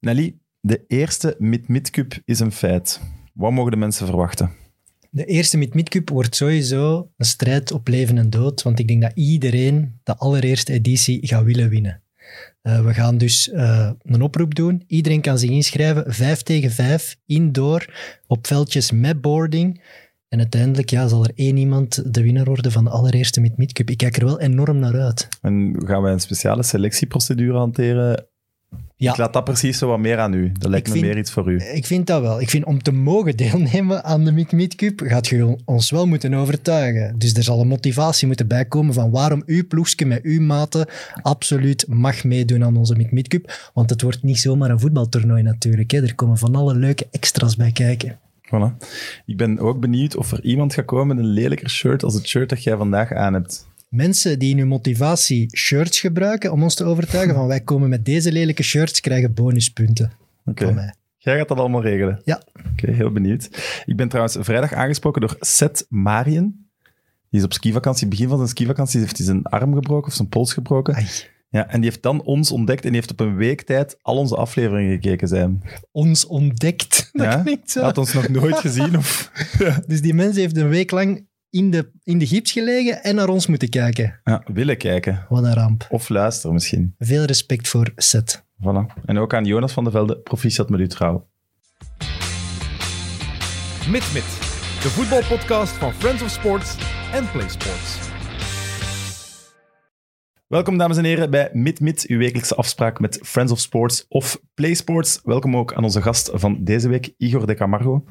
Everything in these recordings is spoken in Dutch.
Nelly, de eerste Mid-Mid Cup is een feit. Wat mogen de mensen verwachten? De eerste Mid-Mid Cup wordt sowieso een strijd op leven en dood, want ik denk dat iedereen de allereerste editie gaat willen winnen. Uh, we gaan dus uh, een oproep doen. Iedereen kan zich inschrijven, 5 tegen 5, indoor, op veldjes met boarding. En uiteindelijk ja, zal er één iemand de winnaar worden van de allereerste Mid-Mid Cup. Ik kijk er wel enorm naar uit. En gaan wij een speciale selectieprocedure hanteren ja. Ik laat dat precies zo wat meer aan u. Dat lijkt me meer iets voor u. Ik vind dat wel. Ik vind om te mogen deelnemen aan de Meet Meet Cup, gaat je ons wel moeten overtuigen. Dus er zal een motivatie moeten bijkomen van waarom uw ploegje met uw maten absoluut mag meedoen aan onze Meet Meet Cup. Want het wordt niet zomaar een voetbaltoernooi natuurlijk. Hè. Er komen van alle leuke extra's bij kijken. Voilà. Ik ben ook benieuwd of er iemand gaat komen met een lelijker shirt als het shirt dat jij vandaag aan hebt mensen die in hun motivatie shirts gebruiken om ons te overtuigen van wij komen met deze lelijke shirts, krijgen bonuspunten Oké. Okay. Jij gaat dat allemaal regelen? Ja. Oké, heel benieuwd. Ik ben trouwens vrijdag aangesproken door Seth Marien. Die is op skivakantie. Begin van zijn skivakantie heeft hij zijn arm gebroken of zijn pols gebroken. Ja, en die heeft dan ons ontdekt en die heeft op een week tijd al onze afleveringen gekeken zijn. Ons ontdekt? Dat ja? klinkt zo. Hij had ons nog nooit gezien. Of... Dus die mens heeft een week lang in de, in de gips gelegen en naar ons moeten kijken. Ja, willen kijken. Wat een ramp. Of luisteren misschien. Veel respect voor Seth. Voilà. En ook aan Jonas van der Velde, proficiat met uw trouw. Mit Mit, de voetbalpodcast van Friends of Sports en Play Sports. Welkom dames en heren bij MidMid, uw wekelijkse afspraak met Friends of Sports of Play Sports. Welkom ook aan onze gast van deze week, Igor de Camargo.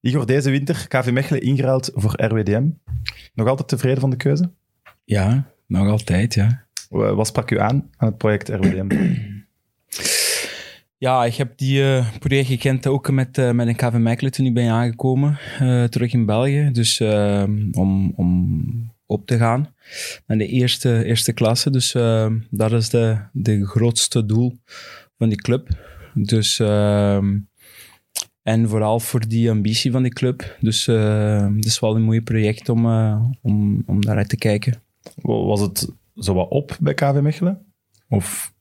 Igor, deze winter KV Mechelen ingeruild voor RWDM. Nog altijd tevreden van de keuze? Ja, nog altijd, ja. Wat sprak u aan aan het project RWDM? Ja, ik heb die uh, project gekend ook met, uh, met een KV Mechelen toen ik ben aangekomen, uh, terug in België. Dus om, om op te gaan naar de eerste, eerste klasse. Dus uh, dat is de, de grootste doel van die club. Dus, uh, en vooral voor die ambitie van die club. Dus uh, het is wel een mooi project om, uh, om, om daaruit te kijken. Was het zo wat op bij KV Mechelen? Of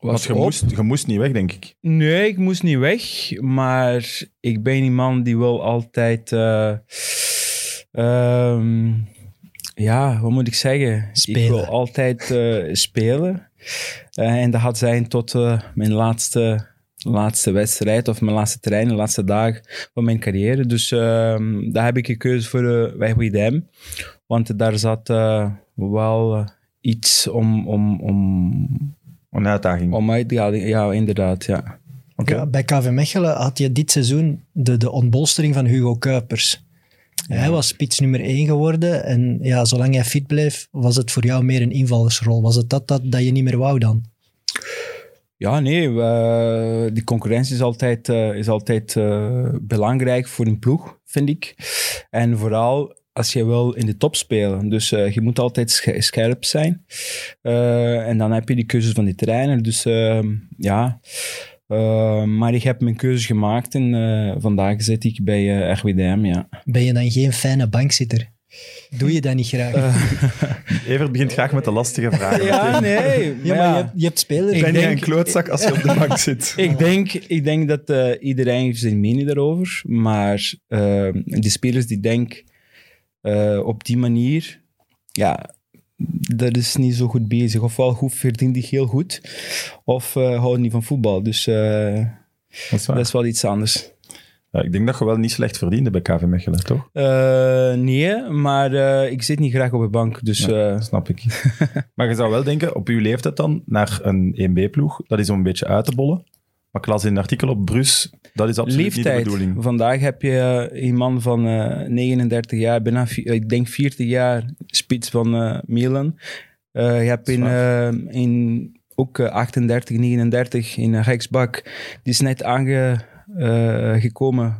was je, moest, je moest niet weg, denk ik. Nee, ik moest niet weg. Maar ik ben iemand die wil altijd... Uh, ja, wat moet ik zeggen? Spelen. Ik wil altijd uh, spelen. Uh, en dat had zijn tot uh, mijn laatste, laatste wedstrijd of mijn laatste trein, de laatste dag van mijn carrière. Dus ehm, daar heb ik gekozen voor uh, WDM. Want daar zat wel iets om, om, om... Een uitdaging. Om uitdaging, ja, inderdaad, ja. Okay. ja. Bij KV Mechelen had je dit seizoen de, de ontbolstering van Hugo Kuipers. Hij was spits nummer 1 geworden. En ja, zolang hij fit bleef, was het voor jou meer een invallersrol. Was het dat, dat, dat je niet meer wou dan? Ja, nee. Uh, die concurrentie is altijd, uh, is altijd uh, belangrijk voor een ploeg, vind ik. En vooral als je wil in de top spelen. Dus je moet altijd scherp zijn. en dan heb je die keuzes van die trainer. Dus ja... Uh, maar ik heb mijn keuze gemaakt en uh, vandaag zit ik bij uh, eh, RWDM, ja. Ben je dan geen fijne bankzitter? Doe je dat niet graag? Evert begint graag met de lastige vragen. ja, nee. Ja, maar je, hebt, je hebt spelers... Ik ben denk, een klootzak als je op de bank zit. ik, denk, ik denk dat iedereen heeft zijn mening daarover, maar die spelers die denken op die manier, ja, dat is niet zo goed bezig. Ofwel goed, verdient die heel goed, of uh, houdt niet van voetbal. Dus uh, dat, is dat, is wel iets anders. Ja, ik denk dat je wel niet slecht verdiende bij KV Mechelen, toch? Uh, nee, maar ik zit niet graag op de bank. Dus, ja, snap ik. maar je zou wel denken, op uw leeftijd dan, naar een 1B-ploeg, dat is om een beetje uit te bollen. Maar ik las in een artikel op Brus, dat is absoluut niet de bedoeling. Vandaag heb je een man van uh, eh, 39 jaar, bijna, ik denk 40 jaar, spits van uh, Milan. Uh, je hebt in, in ook 38, 39 in rechtsbak, die is net aangekomen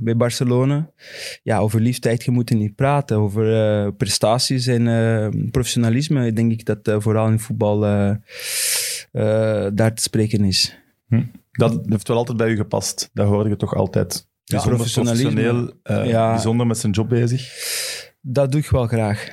bij Barcelona. Ja, over leeftijd, je moet niet praten. Over prestaties en professionalisme, denk ik dat vooral in voetbal daar te spreken is. Hm. Dat heeft wel altijd bij u gepast. Dat hoorde je toch altijd. Ja, professioneel, uh, ja. bijzonder met zijn job bezig. Dat doe ik wel graag.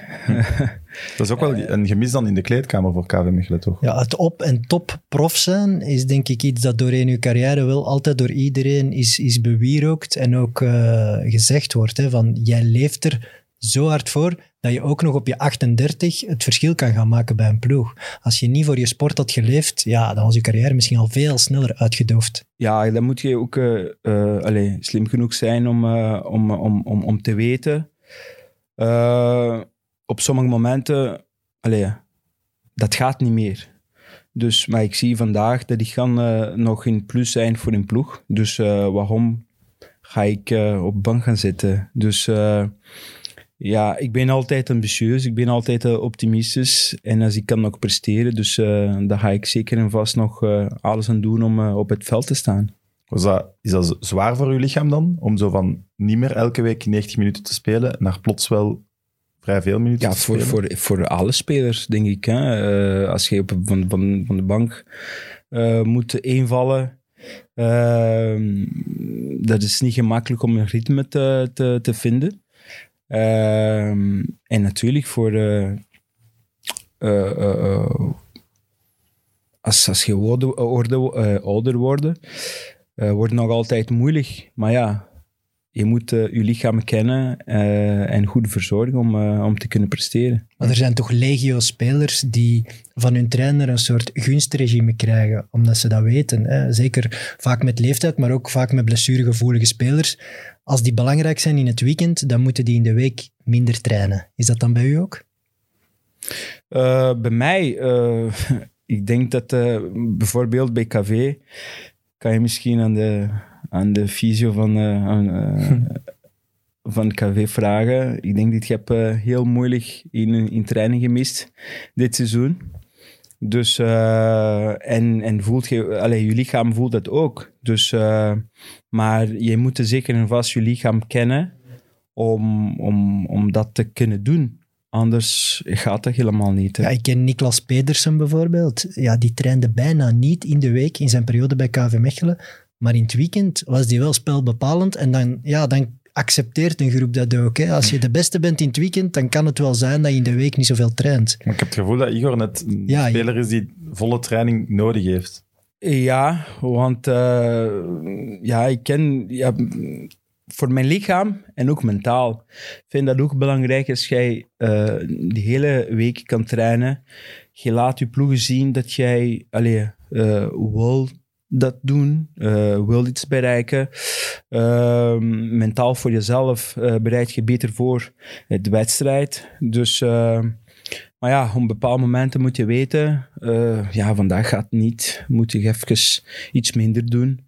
Dat is ook wel een gemis dan in de kleedkamer voor KV Mechelen, toch? Ja, het op- en top prof zijn is denk ik iets dat doorheen uw carrière wel altijd door iedereen is, is bewierookt en ook eh, gezegd wordt. Hè, van jij leeft er zo hard voor dat je ook nog op je 38 het verschil kan gaan maken bij een ploeg. Als je niet voor je sport had geleefd, ja, dan was je carrière misschien al veel sneller uitgedoofd. Ja, dan moet je ook eh, eh, allee, slim genoeg zijn om, eh, om, om, om, om te weten. op sommige momenten, allee, dat gaat niet meer. Dus, maar ik zie vandaag dat ik kan nog in plus zijn voor een ploeg. Dus waarom ga ik op bank gaan zitten? Dus ja, ik ben altijd ambitieus, ik ben altijd eh, optimistisch. En als ik kan nog presteren, dus eh daar ga ik zeker en vast nog eh, alles aan doen om op het veld te staan. Was dat, is dat zwaar voor uw lichaam dan? Om zo van niet meer elke week 90 minuten te spelen, naar plots wel vrij veel minuten Ja, te voor, spelen? voor, voor alle spelers, denk ik. Hè. Als je op, van, van, van de bank moet invallen, ehm, dat is niet gemakkelijk om een ritme te, te, te vinden. Ehm, en natuurlijk voor eh, eh, eh, als, als je ouder, ouder, ouder wordt, wordt het nog altijd moeilijk. Maar ja, je moet eh, je lichaam kennen eh, en goed verzorgen om, eh, om te kunnen presteren. Maar er zijn toch legio spelers die van hun trainer een soort gunstregime krijgen, omdat ze dat weten. Hè? Zeker vaak met leeftijd, maar ook vaak met blessuregevoelige spelers. Als die belangrijk zijn in het weekend, dan moeten die in de week minder trainen. Is dat dan bij u ook? Bij mij, ik denk dat bijvoorbeeld bij KV kan je misschien aan de, aan de fysio van, eh, aan, eh, van KV vragen. Ik denk dat ik heb eh, heel moeilijk in, in training gemist dit seizoen. Dus, en, en voelt je, allee, je lichaam voelt dat ook. Dus, maar je moet zeker en vast je lichaam kennen om, om, om dat te kunnen doen. Anders gaat dat helemaal niet. hè. Ja, ik ken Niklas Pedersen bijvoorbeeld. Ja, die trainde bijna niet in de week in zijn periode bij KV Mechelen. Maar in het weekend was die wel spelbepalend. En dan, ja, dan accepteert een groep dat ook. Hè. Als je de beste bent in het weekend, dan kan het wel zijn dat je in de week niet zoveel traint. Maar ik heb het gevoel dat Igor net een Ja, speler is die volle training nodig heeft. Ja, want eh, ja, ik ken ja, voor mijn lichaam en ook mentaal. Ik vind dat ook belangrijk als jij eh, de hele week kan trainen. Je laat je ploegen zien dat jij allee, eh, wil dat doen, eh, wil iets bereiken. Ehm, mentaal voor jezelf eh, bereid je beter voor de wedstrijd. Dus, eh, maar ja, op bepaalde momenten moet je weten, eh, ja, vandaag gaat het niet. Moet je even iets minder doen.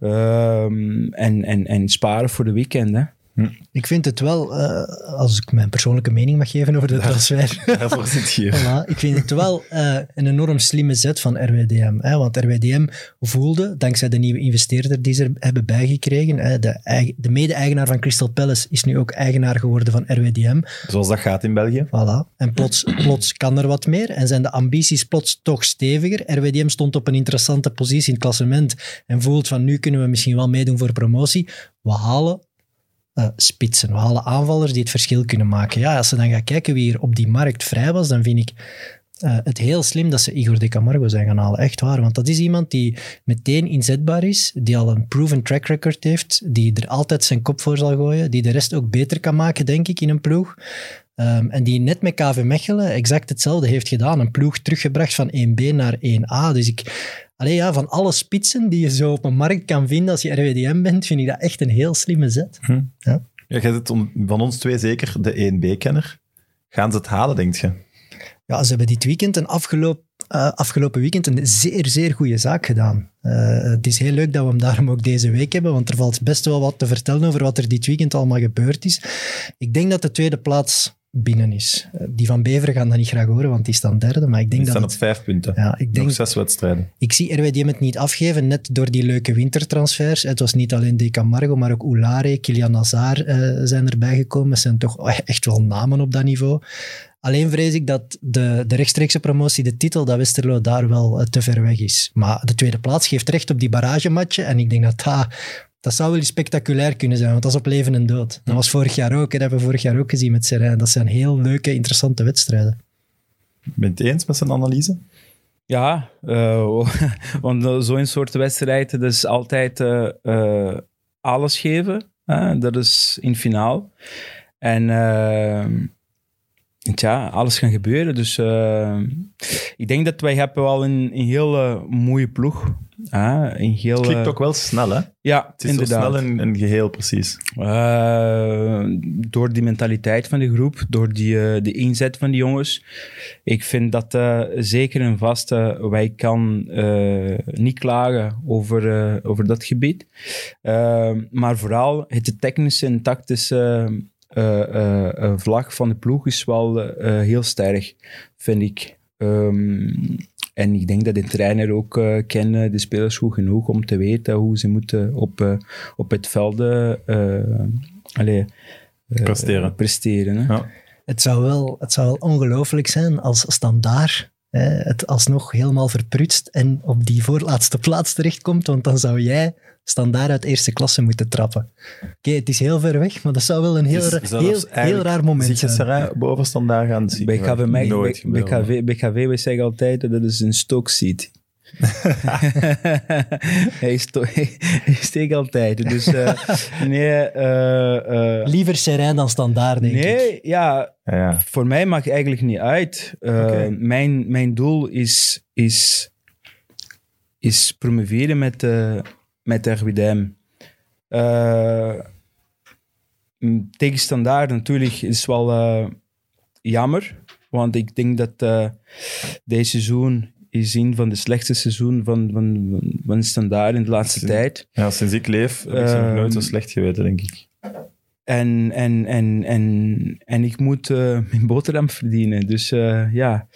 Ehm, en, en, en sparen voor de weekend, hè. Ik vind het wel, eh, als ik mijn persoonlijke mening mag geven over de transfer. Daarvoor zit je hier. Voilà, ik vind het wel eh, een enorm slimme zet van RWDM. Hè, want RWDM voelde, dankzij de nieuwe investeerder die ze er hebben bijgekregen, hè, de, de mede-eigenaar van Crystal Palace is nu ook eigenaar geworden van RWDM. Zoals dat gaat in België. Voilà. En plots, plots kan er wat meer en zijn de ambities plots toch steviger. RWDM stond op een interessante positie in het klassement en voelt van nu kunnen we misschien wel meedoen voor promotie. We halen eh, spitsen, we halen aanvallers die het verschil kunnen maken. Ja, als ze dan gaan kijken wie er op die markt vrij was, dan vind ik eh, het heel slim dat ze Igor de Camargo zijn gaan halen. Echt waar, want dat is iemand die meteen inzetbaar is, die al een proven track record heeft, die er altijd zijn kop voor zal gooien, die de rest ook beter kan maken, denk ik, in een ploeg. Ehm, en die net met KV Mechelen exact hetzelfde heeft gedaan. Een ploeg teruggebracht van 1B naar 1A. Dus ik... Allee, ja, van alle spitsen die je zo op een markt kan vinden als je RWDM bent, vind ik dat echt een heel slimme zet. Ja, jij zit van ons twee zeker de 1B-kenner. Gaan ze het halen, denk je? Ja, ze hebben dit weekend, een afgelopen, eh, afgelopen weekend, een zeer, zeer goede zaak gedaan. Eh, het is heel leuk dat we hem daarom ook deze week hebben, want er valt best wel wat te vertellen over wat er dit weekend allemaal gebeurd is. Ik denk dat de tweede plaats binnen is. Eh, die van Beveren gaan dat niet graag horen, want die staan derde, maar ik denk Die dat staan het... op vijf punten. Ja, ik denk Nog zes wedstrijden. Ik zie RWDM het niet afgeven, net door die leuke wintertransfers. Het was niet alleen De Camargo, maar ook Oulare, Kilian Nazar eh, zijn erbij gekomen. Het zijn toch echt wel namen op dat niveau. Alleen vrees ik dat de, de rechtstreekse promotie, de titel, dat Westerlo daar wel eh, te ver weg is. Maar de tweede plaats geeft recht op die barragematje. En ik denk dat dat, dat zou wel eens spectaculair kunnen zijn, want dat is op leven en dood. Dat was vorig jaar ook, hè, dat hebben we vorig jaar ook gezien met Serijn. Dat zijn heel leuke, interessante wedstrijden. Ben je het eens met zijn analyse? Ja, eh, want uh, zo'n soort wedstrijd, dat is altijd eh, eh, alles geven. hè. dat is in finaal. En eh, tja, alles kan gebeuren. Dus eh, ik denk dat wij hebben wel een, een heel mooie ploeg. hè. een heel, Het klikt eh, ook wel snel, hè? Ja, Het is inderdaad. snel een, een geheel, precies. Eh, door die mentaliteit van de groep, door die, eh, de inzet van die jongens. Ik vind dat eh, zeker en vast, eh, wij kan eh, niet klagen over, eh, over dat gebied. Eh, maar vooral het technische en tactische eh, eh, eh, vlag van de ploeg is wel eh, heel sterk, vind ik. Ehm, en ik denk dat de trainer ook eh kennen de spelers goed genoeg om te weten hoe ze moeten op, eh, op het veld eh, eh, eh, Presteren. presteren hè. Ja. Het zou wel, het zou wel ongelooflijk zijn als standaard hè, het alsnog helemaal verprutst en op die voorlaatste plaats terechtkomt, want dan zou jij standaard uit eerste klasse moeten trappen. Oké, het is heel ver weg, maar dat zou wel een heel, Het is ra- zelfs heel, heel raar moment Zie je zijn. Boven standaard gaan zien? Bij KV, nooit bij, bij gebeuren. KV, bij KV, wij zeggen altijd dat is een Stoke City. hij, sto- hij, steekt altijd. Dus eh, nee, eh, eh, Liever Serijn dan standaard, denk ik. nee, ja, Ja, ja. voor mij maakt eigenlijk niet uit. Eh, mijn, mijn doel is, is, is promoveren met, uh, met RWDM. Eh, m, tegen standaard natuurlijk is wel eh, jammer. Want ik denk dat eh deze seizoen is een van de slechtste seizoenen van, van, van, van standaard in de laatste tijd. Ja, sinds ik leef heb ik ze nog Ehm, nooit zo slecht geweten, denk ik. En, en, en, en, en ik moet eh, mijn boterham verdienen. Dus eh, ja.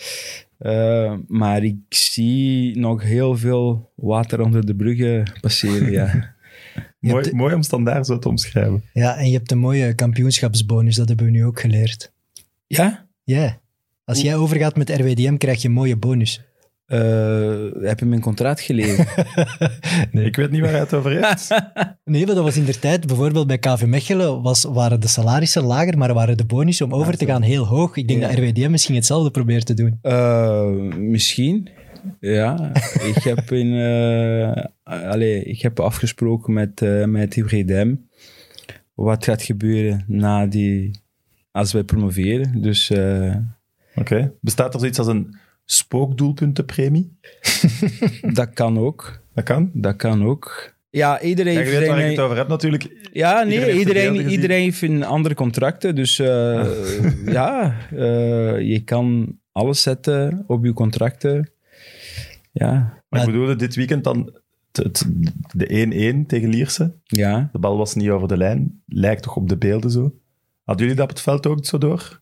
Eh, maar ik zie nog heel veel water onder de bruggen passeren. ja. Mooi, hebt- mooi om standaard zo te omschrijven. Ja, en je hebt een mooie kampioenschapsbonus, dat hebben we nu ook geleerd. ja? Ja. Als jij overgaat met RWDM, krijg je een mooie bonus. Eh, heb je mijn contract gelezen? Nee. Ik weet niet waar hij het over heeft. Nee, maar dat was in der tijd, bijvoorbeeld bij KV Mechelen, was, waren de salarissen lager, maar waren de bonussen om over te gaan heel hoog. Ik denk Ja. dat RWDM misschien hetzelfde probeert te doen. Eh, misschien. Ja, ik heb, in, allee, ik heb afgesproken met, eh met IVDM wat gaat gebeuren na die, als wij promoveren. Dus eh, Oké. Bestaat er zoiets als een spookdoelpuntenpremie? dat kan ook. Dat kan. Dat kan ook. Ja, iedereen Ja, je weet heeft waar ik het over heb natuurlijk. Ja, nee, Iedereen heeft iedereen, iedereen, heeft een andere contracten. Dus eh, ja, eh, je kan alles zetten op je contracten. Ja, Maar Ja. ik bedoelde dit weekend dan de 1-1 tegen Lierse. ja. De bal was niet over de lijn. Lijkt toch op de beelden zo. Hadden jullie dat op het veld ook zo door?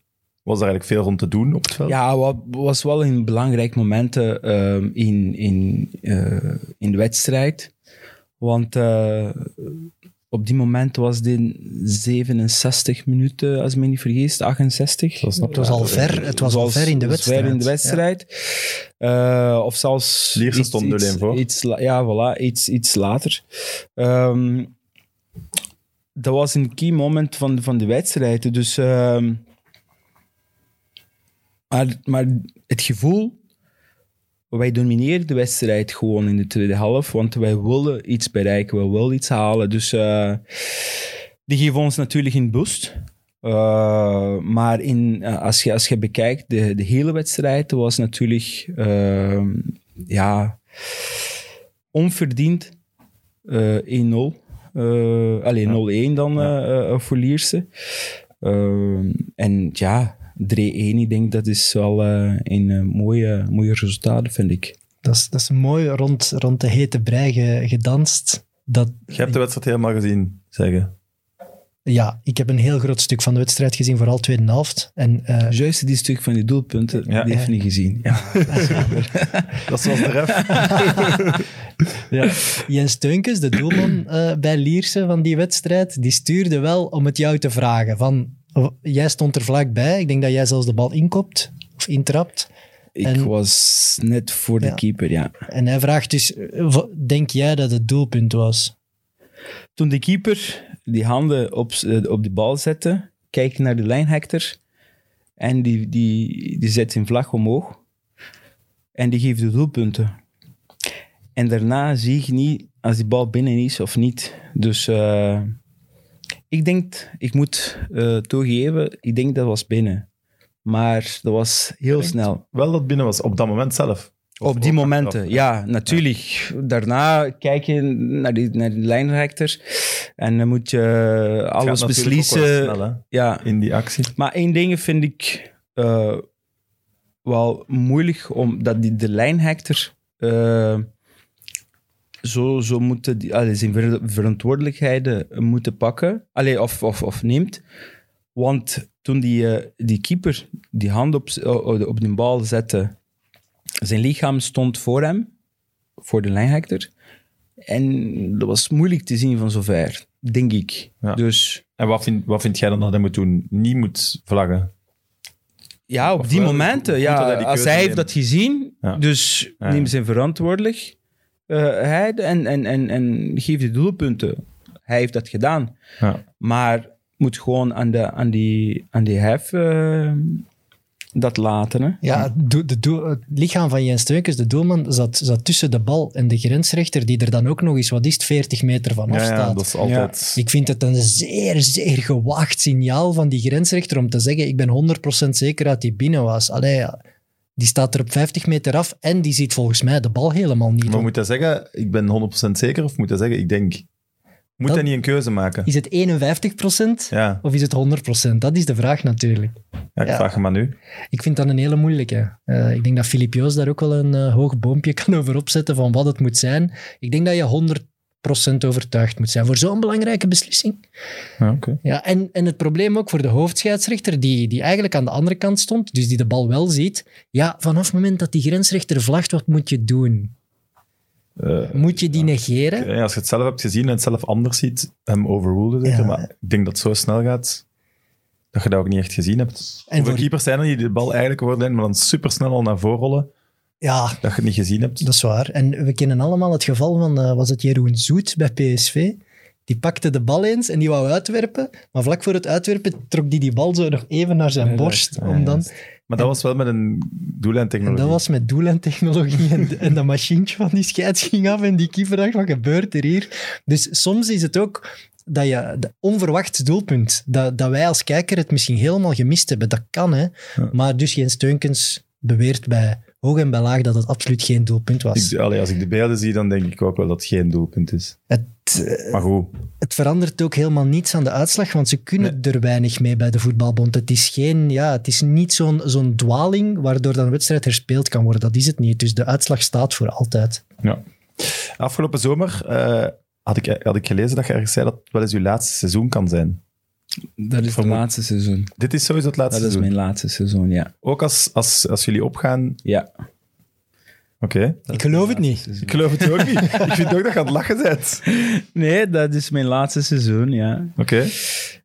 Was er eigenlijk veel rond te doen op het veld? Ja, wat was wel een belangrijk moment eh, ehm, in, in, eh, in de wedstrijd. Want eh, op die moment was dit 67 minuten, als ik me niet vergis, 68. Dat Het was al ver, het was al ver in de wedstrijd. Ver in de wedstrijd. Eh, of zelfs... Lierse iets- stond 0-1 iets- voor. Iets, ja, voilà, iets, iets later. Ehm, dat was een key moment van, van de wedstrijd. Dus... ehm, maar, maar het gevoel, wij domineren de wedstrijd gewoon in de tweede helft, want wij willen iets bereiken, we willen iets halen. Dus eh, die geven ons natuurlijk een boost. Eh, maar in, eh, als, je, als je bekijkt, de, de hele wedstrijd was natuurlijk ja, onverdiend eh 1-0. Eh alleen 0-1 dan voor Lierse. En ja, 3-1, ik denk dat is wel eh, een eh, mooie, mooie resultaat, vind ik. Dat is, dat is mooi rond, rond de hete brei ge- gedanst. Dat, Je hebt de wedstrijd helemaal gezien, zeggen. ja, ik heb een heel groot stuk van de wedstrijd gezien, vooral tweede helft. En eh, Juist die stuk van die doelpunten, Ja. die heeft niet gezien. Ja. Dat was de ref. Ja. Jens Teunkes, de doelman eh, bij Lierse van die wedstrijd, die stuurde wel om het jou te vragen. Van, jij stond er vlakbij, ik denk dat jij zelfs de bal inkopt of intrapt. Ik En- was net voor de Ja. keeper, ja. En hij vraagt dus, eh, denk jij dat het doelpunt was? Toen de keeper die handen op, eh, op de bal zette, kijkt naar de lijnhector en die, die, die zet zijn vlag omhoog. En die geeft de doelpunten. En daarna zie ik niet als die bal binnen is of niet. Dus eh, ik denk, ik moet eh, toegeven, ik denk dat was binnen. Maar dat was heel snel. Wel dat binnen was, op dat moment zelf. Of Op die momenten, achteraf. ja, natuurlijk. Daarna kijk je naar die, naar die lijnrechter en dan moet je gaat alles beslissen. snel, ja, in die actie. maar één ding vind ik eh, wel moeilijk, omdat die, de lijnhector eh, zo, zo moeten die, allee, zijn ver- verantwoordelijkheden moeten pakken, allee, of, of, of neemt. Want toen die, eh, die keeper die hand op, op de bal zette, zijn lichaam stond voor hem, voor de lijnhector. En dat was moeilijk te zien van zover, denk ik. Ja. Dus En wat vind, wat vind jij dan dat hij moet doen? Niet moet vlaggen? Ja, op Of die wel, momenten. Ja, hij als hij heeft dat gezien, Ja. dus neem zijn verantwoordelijk. Eh, hij en, en, en, en geef de doelpunten. Hij heeft dat gedaan. Ja. Maar moet gewoon aan, de, aan, die, aan die hef eh, dat laten. Hè? Ja, do- de doel- het lichaam van Jens Steukens, de doelman, zat, zat tussen de bal en de grensrechter, die er dan ook nog eens, wat is het, 40 meter van Ja, afstaat. ja, dat is altijd... Ik vind het een zeer, zeer gewaagd signaal van die grensrechter om te zeggen, ik ben 100% zeker dat hij binnen was. Allee, ja, die staat er op 50 meter af en die ziet volgens mij de bal helemaal niet. Maar moet hij zeggen, ik ben 100% zeker, of moet hij zeggen, ik denk... Moet Dat- hij niet een keuze maken? Is het 51% Ja, of is het 100%? Dat is de vraag natuurlijk. ja ik Ja. vraag hem maar nu. Ik vind dat een hele moeilijke. Eh, ik denk dat Filip Joos daar ook wel een eh, hoog boompje kan over opzetten van wat het moet zijn. Ik denk dat je 100% overtuigd moet zijn voor zo'n belangrijke beslissing. Ja. Ja, en, en het probleem ook voor de hoofdscheidsrechter, die, die eigenlijk aan de andere kant stond, dus die de bal wel ziet. Ja, vanaf het moment dat die grensrechter vlagt, wat moet je doen? Eh, Moet je die negeren? ja, als je het zelf hebt gezien en het zelf anders ziet, hem zeker. Ja. Maar ik denk dat het zo snel gaat, dat je dat ook niet echt gezien hebt. En Hoeveel voor- keepers zijn er die de bal eigenlijk worden, maar dan supersnel al naar voren rollen, Ja, dat je het niet gezien hebt? dat is waar. En we kennen allemaal het geval van, eh, was het Jeroen Zoet bij PSV? Die pakte de bal eens en die wou uitwerpen, maar vlak voor het uitwerpen trok die die bal zo nog even naar zijn borst. Ja, om dan, Maar dat was wel met een en doellijntechnologie. dat was met doellijntechnologie en, en dat machientje van die scheids ging af en die keeper dacht, wat gebeurt er hier? Dus soms is het ook dat je de onverwacht doelpunt, dat, dat wij als kijker het misschien helemaal gemist hebben. Dat kan, hè. Ja. Maar dus Jens Steunkens beweert bij hoog en bij laag dat het absoluut geen doelpunt was. Ik, allee, als ik de beelden zie, dan denk ik ook wel dat het geen doelpunt is. Het, eh, Maar goed, het verandert ook helemaal niets aan de uitslag, want ze kunnen er weinig mee bij de voetbalbond. Het is, geen, ja, het is niet zo'n zo'n dwaling waardoor dan een wedstrijd herspeeld kan worden. Dat is het niet. Dus de uitslag staat voor altijd. ja. Afgelopen zomer eh, had, ik, had ik gelezen dat je ergens zei dat het wel eens je laatste seizoen kan zijn. Dat is het laatste seizoen. Dit is sowieso het laatste Dat is seizoen. mijn laatste seizoen, ja. Ook als, als, als jullie opgaan... Ja. Oké. Ik geloof het niet. Ik geloof het ook niet. Ik vind ook dat je aan het lachen bent. Nee, dat is mijn laatste seizoen, ja. Oké.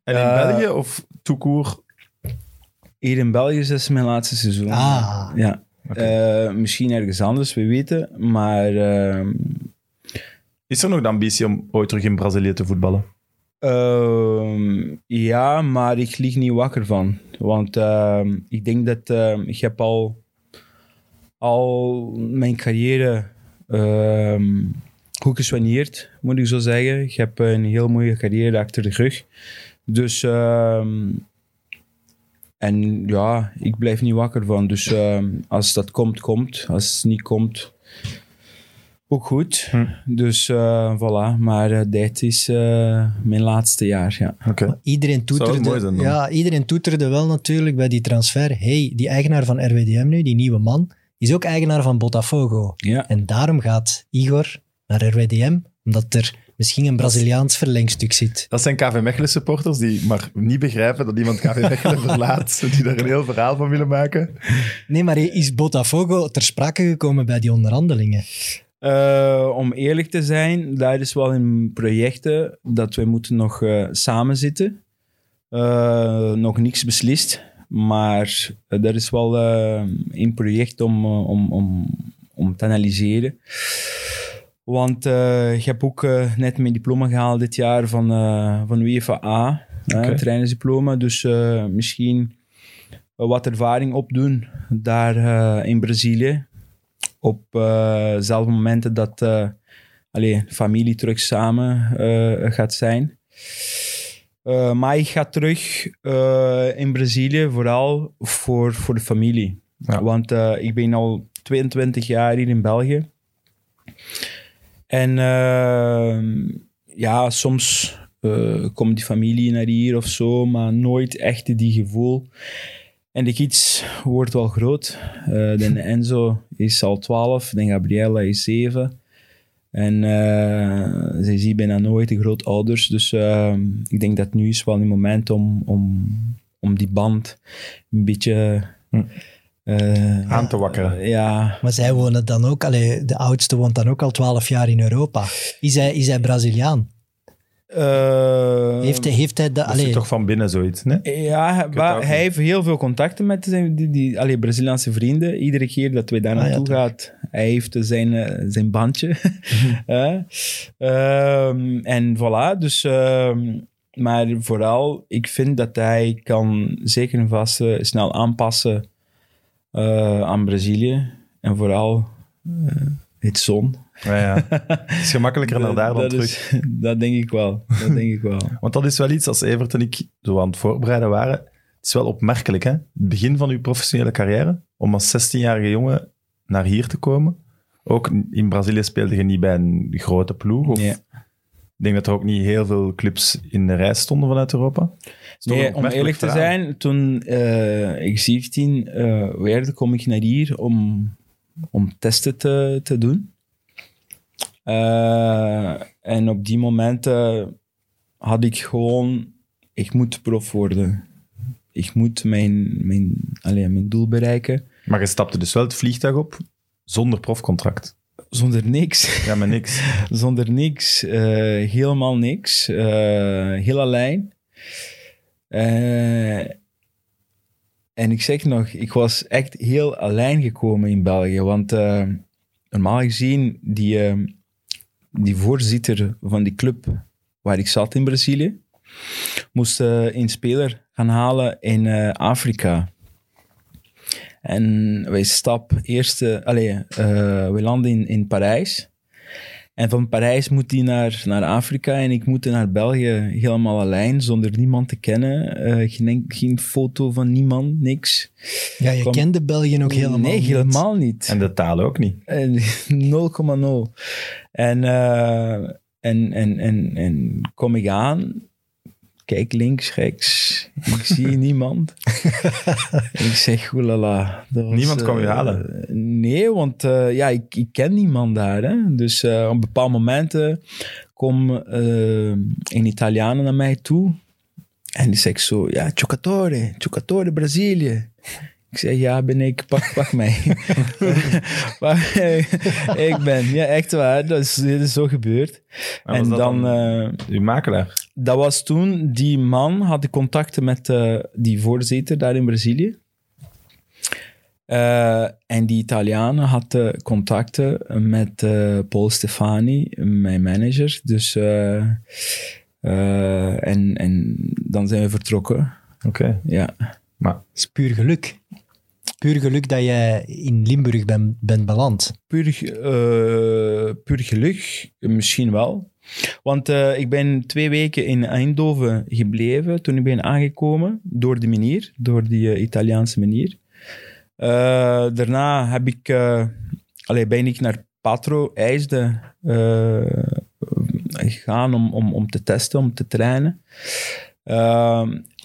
En in Eh, België of toekoer? Hier in België is het mijn laatste seizoen. Ah. Ja. Eh, misschien ergens anders, we weten. Maar ehm, Is er nog de ambitie om ooit terug in Brazilië te voetballen? Ehm, ja, maar ik lig niet wakker van. Want ehm, ik denk dat ehm, ik heb al, al mijn carrière goed gesoigneerd, moet ik zo zeggen. Ik heb een heel mooie carrière achter de rug. Dus, en ja, ik blijf niet wakker van. Dus als dat komt, komt. Als het niet komt, ook goed. Hm. Dus uh, voilà, maar uh, dit is uh, mijn laatste jaar. Ja. Iedereen toeterde, zijn ja, iedereen toeterde wel natuurlijk bij die transfer. hey, die eigenaar van RWDM nu, die nieuwe man, is ook eigenaar van Botafogo. Ja. En daarom gaat Igor naar RWDM, omdat er misschien een Braziliaans verlengstuk zit. Dat zijn KV Mechelen supporters die maar niet begrijpen dat iemand KV Mechelen verlaat. Die daar een heel verhaal van willen maken. Nee, maar is Botafogo ter sprake gekomen bij die onderhandelingen? Uh, om eerlijk te zijn, daar is wel in projecten dat we moeten nog uh, samen zitten. Uh, nog niks beslist, maar er is wel een project om, om, om, om te analyseren. Want ik heb ook net mijn diploma gehaald dit jaar van, van UEFA A, okay. trainersdiploma. Dus misschien wat ervaring opdoen daar in Brazilië. Op eh, dezelfde momenten dat eh allee, familie terug samen eh, gaat zijn. Eh, maar ik ga terug in Brazilië vooral voor, voor de familie. Ja. Want ik ben al 22 jaar hier in België. En ja, soms komt die familie naar hier of zo, maar nooit echt die gevoel. En de kids wordt wel groot. Eh de Enzo is al 12, de Gabriella is 7. En eh zij zien bijna nooit de grootouders. Dus eh, ik denk dat nu is wel een moment om, om, om die band een beetje... Hm. eh, Aan te wakkeren. ja, Maar zij wonen dan ook, allee, de oudste woont dan ook al twaalf jaar in Europa. Is hij, is hij Braziliaan? Eh, Heeft hij, heeft hij Dat allee, toch van binnen zoiets, nee? Ja, hij- maar hij niet. heeft heel veel contacten met zijn die, die, allee, Braziliaanse vrienden. Iedere keer dat wij daar Ah, ja, naartoe gaat, hij heeft zijn, eh, zijn bandje. Hè? Ehm, en voilà, dus... ehm, maar vooral, ik vind dat hij kan zeker en vast eh, snel aanpassen eh, aan Brazilië. En vooral het zon. Ja, ja. Het is gemakkelijker naar daar dan dat terug. is- dat denk ik wel. Dat denk ik wel. Want dat is wel iets, als Evert en ik zo aan het voorbereiden waren, het is wel opmerkelijk, hè? Het begin van uw professionele carrière, om als 16-jarige jongen naar hier te komen. Ook in Brazilië speelde je niet bij een grote ploeg. Of, Nee. Ik denk dat er ook niet heel veel clubs in de rij stonden vanuit Europa. Nee, om eerlijk te zijn, toen eh, ik 17 eh werd, kom ik naar hier om, om testen te, te doen. Eh, en op die momenten had ik gewoon, ik moet prof worden. Ik moet mijn, mijn, allee, mijn doel bereiken. Maar je stapte dus wel het vliegtuig op zonder profcontract. Zonder niks. Ja, maar niks. Zonder niks. eh, helemaal niks. eh, heel alleen. En ik zeg nog, ik was echt heel alleen gekomen in België. Want normaal gezien, die, die voorzitter van die club waar ik zat in Brazilië, moest eh, een speler gaan halen in eh, Afrika. En wij stap eerst, allee, eh, we landen in, in Parijs. En van Parijs moet hij naar, naar Afrika en ik moet naar België helemaal alleen, zonder niemand te kennen. Eh, geen, geen foto van niemand, niks. ja, je kwam- kende België ook helemaal Nee, niet. helemaal niet. En de taal ook niet. En 0,0. En, eh, en, en, en, en kom ik aan, kijk links, rechts, ik zie niemand. ik zeg, oelala. dat was, Niemand kwam je eh, halen? Nee, want eh, ja, ik, ik ken niemand daar. Hè? Dus eh, op bepaalde momenten kom een Italiaan naar mij toe. En die zegt zo, ja, Giocatore, Giocatore Brazilië. Ik zeg, ja, ben ik, pak, pak mij. maar, eh, ik ben, ja, echt waar, dat is, dit is zo gebeurd. En dan, dan eh, Uw makelaar. dat was toen, die man had de contacten met eh, die voorzitter daar in Brazilië. Eh, en die Italianen hadden contacten met eh, Paul Stefani, mijn manager. Dus, eh, eh, en, en dan zijn we vertrokken. Oké. Ja. Maar Het is puur geluk. Puur geluk dat jij in Limburg ben, bent beland. Puur, eh, puur geluk, misschien wel. Want eh, ik ben twee weken in Eindhoven gebleven toen ik ben aangekomen door die manier, door die eh, Italiaanse manier. Daarna heb ik, allee, ben ik naar Patro IJsde gegaan om, om, om te testen, om te trainen.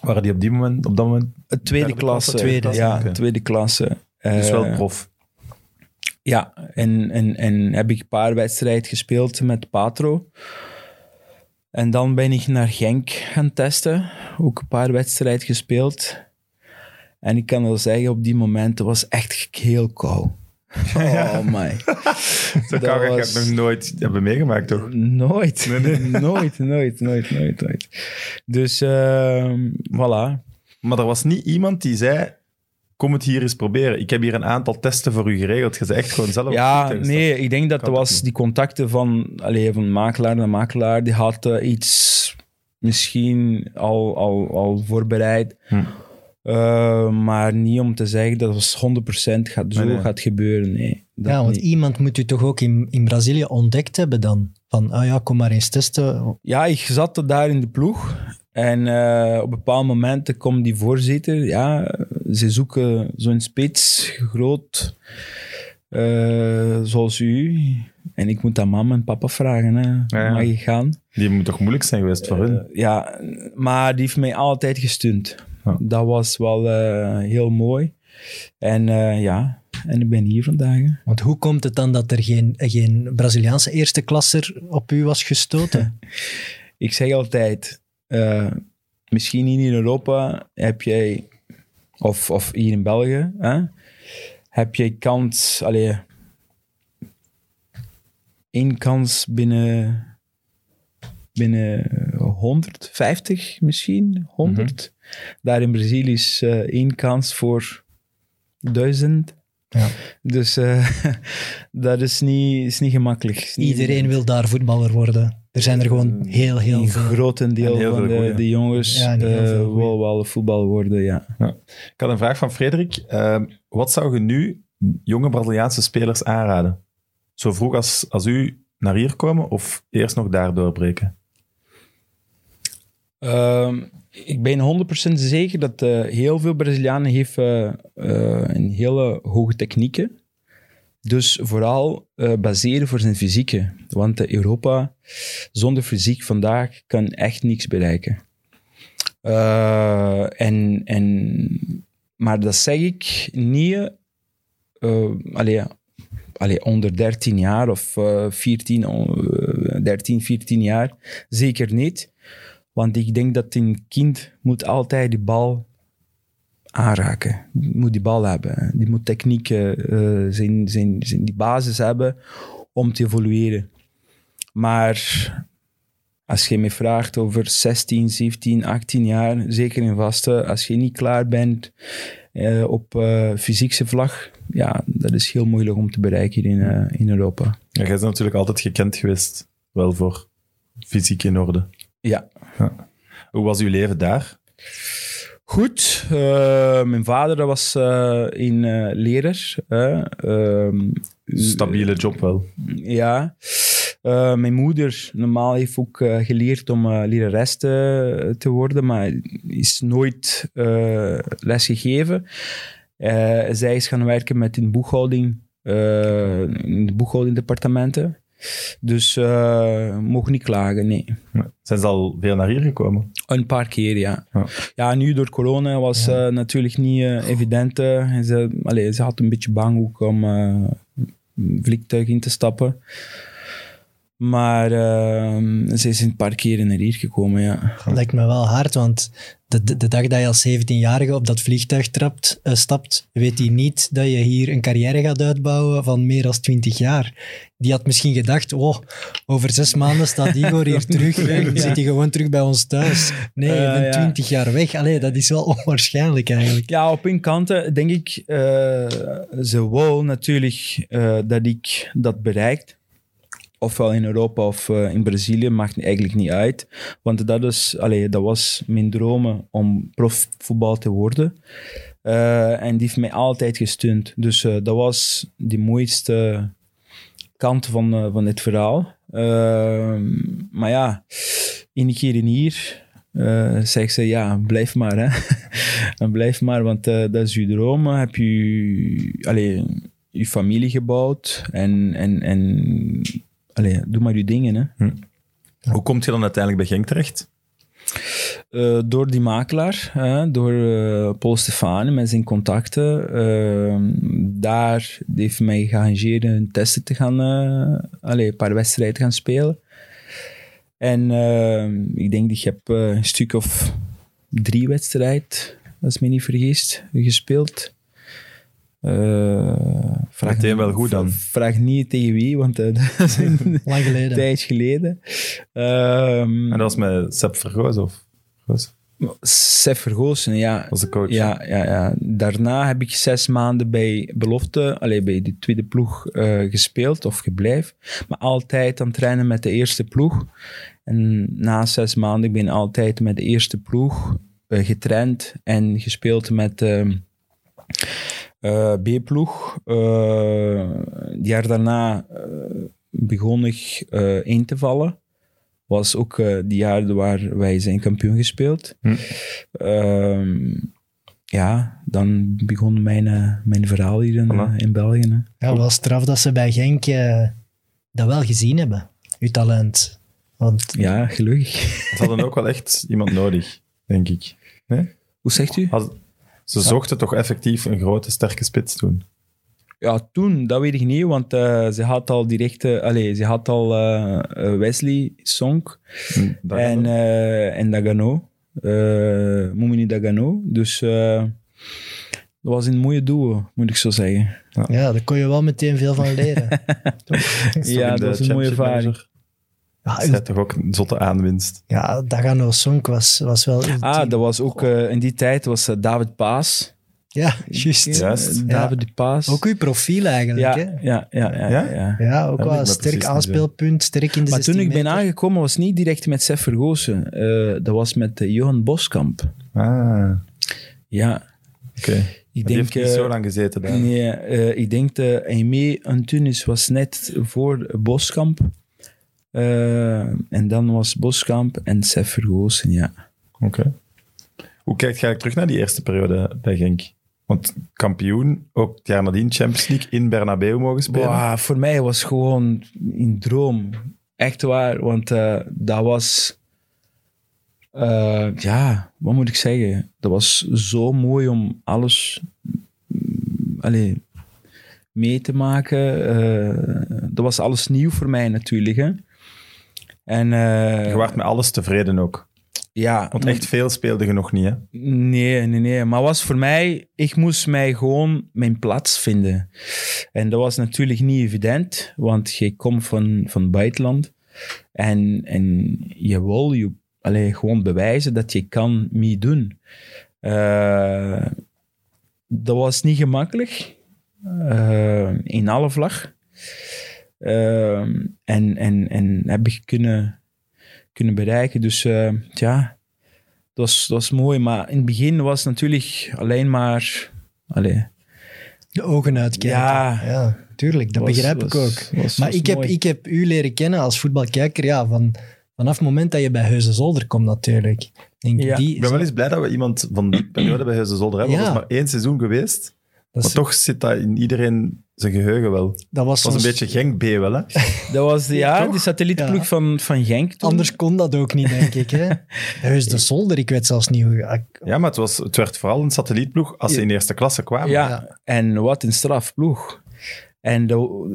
Waren die op, die moment, op dat moment tweede klasse. tweede ja, tweede klasse. dus wel Eh, prof? ja, en, en, en heb ik een paar wedstrijden gespeeld met Patro. En dan ben ik naar Genk gaan testen. Ook een paar wedstrijden gespeeld. En ik kan wel zeggen, op die momenten was echt heel koud. Oh my. Zo kan ik was- nog nooit hebben meegemaakt, toch? Nooit. nooit, nooit, nooit, nooit, nooit. Dus, ehm voilà. Maar er was niet iemand die zei, kom het hier eens proberen. Ik heb hier een aantal testen voor u geregeld. Je zei echt gewoon zelf Ja, nee, ik denk dat er was niet? die contacten van, allee, van makelaar naar makelaar, die had eh, iets misschien al, al, al voorbereid Hm. Eh, maar niet om te zeggen dat het 100% gaat, zo Nee, nee. gaat gebeuren. Nee, Ja, want niet. iemand moet u toch ook in, in Brazilië ontdekt hebben dan? Van, ah ja, kom maar eens testen. Ja, ik zat daar in de ploeg. En eh, op bepaalde momenten komt die voorzitter. Ja, ze zoeken zo'n spits, groot, eh, zoals u. En ik moet aan mama en papa vragen. Hè. ja. Mag ik gaan? Die moet toch moeilijk zijn geweest voor hun? Ja, maar die heeft mij altijd gesteund. Ja. Dat was wel eh, heel mooi. En eh, ja, en ik ben hier vandaag. hè. Want hoe komt het dan dat er geen, geen Braziliaanse eerste klasser op u was gestoten? Ik zeg altijd, eh, misschien hier in Europa heb jij, of, of hier in België, hè, heb je kans, allee, één kans binnen, binnen 150 misschien, 100. Daar in Brazilië is eh, één kans voor duizend. Ja. Dus eh, dat is niet, is niet gemakkelijk. Is niet Iedereen wil daar voetballer worden. Er zijn er gewoon heel, heel een veel. grotendeel En heel van veel de, goeie. de jongens Ja, eh, wil wel voetbal worden, ja. Ik had een vraag van Frederik. Eh, wat zou je nu jonge Braziliaanse spelers aanraden? Zo vroeg als, als u naar hier komen of eerst nog daar doorbreken? Ehm, ik ben 100% zeker dat eh, heel veel Brazilianen heeft eh, eh, een hele hoge technieken. Dus vooral baseren voor zijn fysieke. Want Europa zonder fysiek vandaag kan echt niks bereiken. En, en, maar dat zeg ik niet allee, allee, onder 13 jaar of eh 14, eh, 13, 14 jaar. Zeker niet. Want ik denk dat een kind moet altijd die bal aanraken. Moet die bal hebben. Die moet technieken, eh, zijn, zijn, zijn die basis hebben om te evolueren. Maar als je me vraagt over 16, 17, 18 jaar, zeker in vaste, als je niet klaar bent eh, op eh fysiekse vlak, ja, dat is heel moeilijk om te bereiken in, eh, in Europa. Ja, jij bent natuurlijk altijd gekend geweest, wel voor fysiek in orde. Ja. Hoe was uw leven daar? Goed. eh, mijn vader was eh een eh, leraar. Ehm, Stabiele job wel. Ja. Mijn moeder normaal heeft ook geleerd om eh, lerares te, te worden, maar is nooit les gegeven. Zij is gaan werken met in boekhouding, in de boekhoudingdepartementen. Dus eh mogen niet klagen, nee. Zijn ze al veel naar hier gekomen? Een paar keer, ja. Ja. Ja, nu door corona was Ja. eh, natuurlijk niet eh, evident. En ze, allee, ze had een beetje bang ook om vliegtuig in te stappen. Maar eh, ze is een paar keren naar hier gekomen, ja. Lijkt me wel hard, want de, de, de dag dat je als 17-jarige op dat vliegtuig trapt, eh, stapt, weet hij niet dat je hier een carrière gaat uitbouwen van meer dan 20 jaar. Die had misschien gedacht, oh, over zes maanden staat Igor hier terug en Ja. zit hij gewoon terug bij ons thuis. Nee, je Eh, bent ja. 20 jaar weg. Allee, dat is wel onwaarschijnlijk eigenlijk. Ja, op een kant denk ik, eh, ze wil natuurlijk dat ik dat bereikt. Ofwel in Europa of eh, in Brazilië, maakt eigenlijk niet uit. Want dat, is, allee, dat was mijn dromen om profvoetbal te worden. Eh, en die heeft mij altijd gesteund. Dus eh, dat was de mooiste kant van, van het verhaal. Ehm, maar ja, één keer in hier zegt ze, ja, blijf maar. Hè. En blijf maar, want dat is uw droom. Heb je allee, je familie gebouwd en, en, en allee, doe maar je dingen. Hè. Hoe komt je dan uiteindelijk bij Genk terecht? Eh, door die makelaar, hè, door eh, Paul Stefani met zijn contacten. eh, daar heeft mij gearrangeerd een testen te gaan, allee, een paar wedstrijden te gaan spelen. En ik denk dat ik heb een stuk of drie wedstrijden, als ik me niet vergis, gespeeld. Eh, vraag, Meteen wel goed dan. Vraag niet tegen wie, want eh, dat is een Lang geleden. tijd geleden. Ehm, En dat was met Sepp Vergoos of? Vergoos? Sef Vergoosen, ja. was de coach. Ja, ja, ja. Daarna heb ik zes maanden bij Belofte, allee, bij de tweede ploeg eh, gespeeld of gebleven. Maar altijd aan het trainen met de eerste ploeg. En na zes maanden, ik ben altijd met de eerste ploeg eh, getraind en gespeeld met ehm, eh, B-ploeg. Eh, het jaar daarna eh, begon ik eh, in te vallen. Was ook eh die jaren waar wij zijn kampioen gespeeld. Hm. Ehm, ja, dan begon mijn, eh, mijn verhaal hier in, Voilà. in België. hè. Ja, wel straf dat ze bij Genk eh, dat wel gezien hebben. Uw talent. Want Ja, gelukkig. Ze hadden ook wel echt iemand nodig, denk ik. Nee? Hoe zegt u? Had- ze zochten toch effectief een grote, sterke spits toen. Ja, toen, dat weet ik niet, want eh, ze had al direct... eh, allee, ze had al eh, Wesley Sonk En dat- en, eh en Dagano. eh Moumini Dagano. Dus dat was een mooie duo, moet ik zo zeggen. ja, daar kon je wel meteen veel van leren. is ja, dat was een mooie ervaring. Ja, Dat is toch ook een zotte aanwinst. ja Dagano Sonk was, was wel... Ah, dat was ook... eh, in die tijd was eh, David Paas. Ja, juist. Juist. Eh, David Paas. Ook uw profiel eigenlijk, ja, hè? ja, ja, ja, Ja? ja. Ja, ook wel een sterk zo. aanspeelpunt, sterk in de Maar toen 16 ik ben aangekomen, was niet direct met Sef Vergozen. Eh, dat was met eh, Johan Boskamp. Ah, Ja, oké. ik Die denk... heeft niet eh, zo lang gezeten daar. Nee, eh, ik denk dat Aimé Antunis was net voor Boskamp. Eh, en dan was Boskamp en Sef Vergozen, ja. Oké. Hoe kijkt je eigenlijk terug naar die eerste periode bij Genk? Want kampioen, ook het jaar nadien Champions League in Bernabeu mogen spelen. Wow, voor mij was gewoon een droom. Echt waar, want eh, dat was... eh, ja, wat moet ik zeggen? Dat was zo mooi om alles mm, allee, mee te maken. Eh, dat was alles nieuw voor mij natuurlijk. Hè? En, eh, Je waart met alles tevreden ook. ja, Want echt veel speelde je nog niet, hè? Nee, nee, nee. Maar was voor mij, ik moest mij gewoon mijn plaats vinden. En dat was natuurlijk niet evident, want je komt van, van buitenland. En, en je wil je allee, gewoon bewijzen dat je kan meedoen. Eh dat was niet gemakkelijk. eh, in alle vlag. Eh, en, en, en heb ik kunnen, kunnen bereiken. Dus eh, ja, dat was, dat was mooi. Maar in het begin was het natuurlijk alleen maar... Allee, De ogen uitkijken. Ja. ja tuurlijk. Dat was- begrijp ik was- ook. was- maar was ik heb, ik heb u leren kennen als voetbalkijker ja, van, vanaf het moment dat je bij Heuze Zolder komt natuurlijk. Ik Denk, Ja. die, Ik ben wel eens blij dat we iemand van die periode bij Huizen Zolder hebben. Ja. Dat is maar één seizoen geweest. Dat, Maar is- toch zit dat in iedereen zijn geheugen wel. Dat was was een beetje Genk B wel, hè? Dat was de, ja, toch? satellietenploeg Ja. van, van Genk toen. Anders kon dat ook niet, denk ik. Hè? Heus de Zolder, ik weet zelfs niet hoe... ik- Ja, maar het, was, het werd vooral een satellietploeg als ze in eerste klasse kwamen. Ja, Ja. en wat een strafploeg. En de,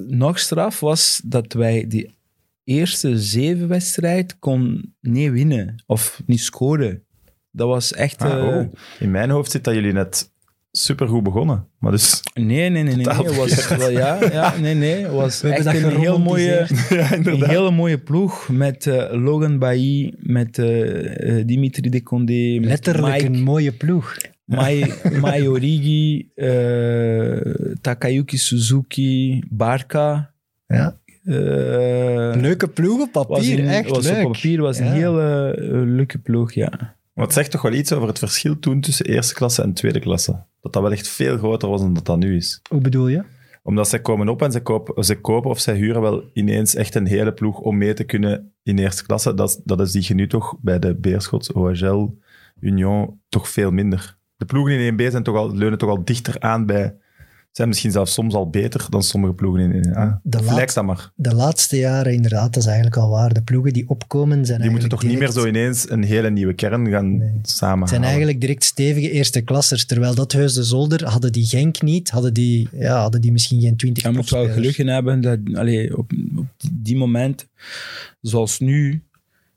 nog straf was dat wij die eerste zeven wedstrijd kon niet winnen of niet scoren. Dat was echt... Ah, eh, oh. In mijn hoofd zit dat jullie net supergoed begonnen. Maar dus... Nee, nee, nee. nee, nee. Was, wel, ja, ja, nee, nee. Het was echt een heel mooie... ja, Een hele mooie ploeg met eh, Logan Bailly, met eh, eh, Dimitri de Condé, met Letterlijk Mike, een mooie ploeg. Mai, Mai Origi, eh, Takayuki Suzuki, Barca. Ja. eh, Leuke ploeg op was papier, een- echt was leuk. Op papier was een hele leuke ploeg, ja. Maar het zegt toch wel iets over het verschil toen tussen eerste klasse en tweede klasse. Dat dat wel echt veel groter was dan dat dat nu is. Hoe bedoel je? Omdat zij komen op en ze kopen, ze kopen of zij huren wel ineens echt een hele ploeg om mee te kunnen in eerste klasse. Dat, is- dat is die je nu toch bij de Beerschot, OHL, Union toch veel minder. De ploegen in 1B zijn toch al, leunen toch al dichter aan bij... Zijn misschien zelfs soms al beter dan sommige ploegen in 1A. De Of laat- lijkt dat maar. De laatste jaren, inderdaad, dat is eigenlijk al waar. De ploegen die opkomen zijn Die moeten toch niet meer zo ineens een hele nieuwe kern gaan Nee. Het zijn eigenlijk direct stevige eerste klassers. Terwijl dat Huis de Zolder, hadden die Genk niet, hadden die, ja, hadden die misschien geen 20 Je moet wel geluk in hebben dat allee, op, op die moment, zoals nu,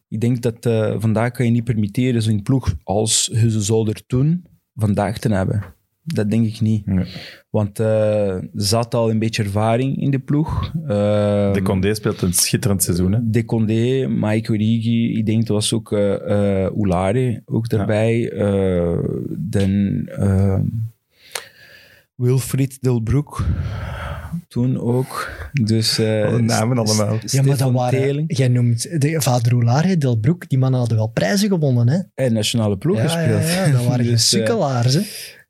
ik denk dat eh, vandaag kan je niet permitteren zo'n ploeg als Huizen Zolder toen vandaag te hebben. Dat denk ik niet. Nee. Want eh, er zat al een beetje ervaring in de ploeg. Eh, De Condé speelt een schitterend seizoen. Hè? De Condé, Mike Origi, ik denk dat was ook eh eh, Oulare ook daarbij. Eh, dan eh, Wilfried Delbroek toen ook. Dus, eh, namen allemaal. Ja, maar dat waren... Teling. Jij noemt de Vader Roulaar, Delbroek, die mannen hadden wel prijzen gewonnen, hè? En nationale ploeg Ja, ja, gespeeld. ja, dat waren Dus, eh, sukkelaars, hè?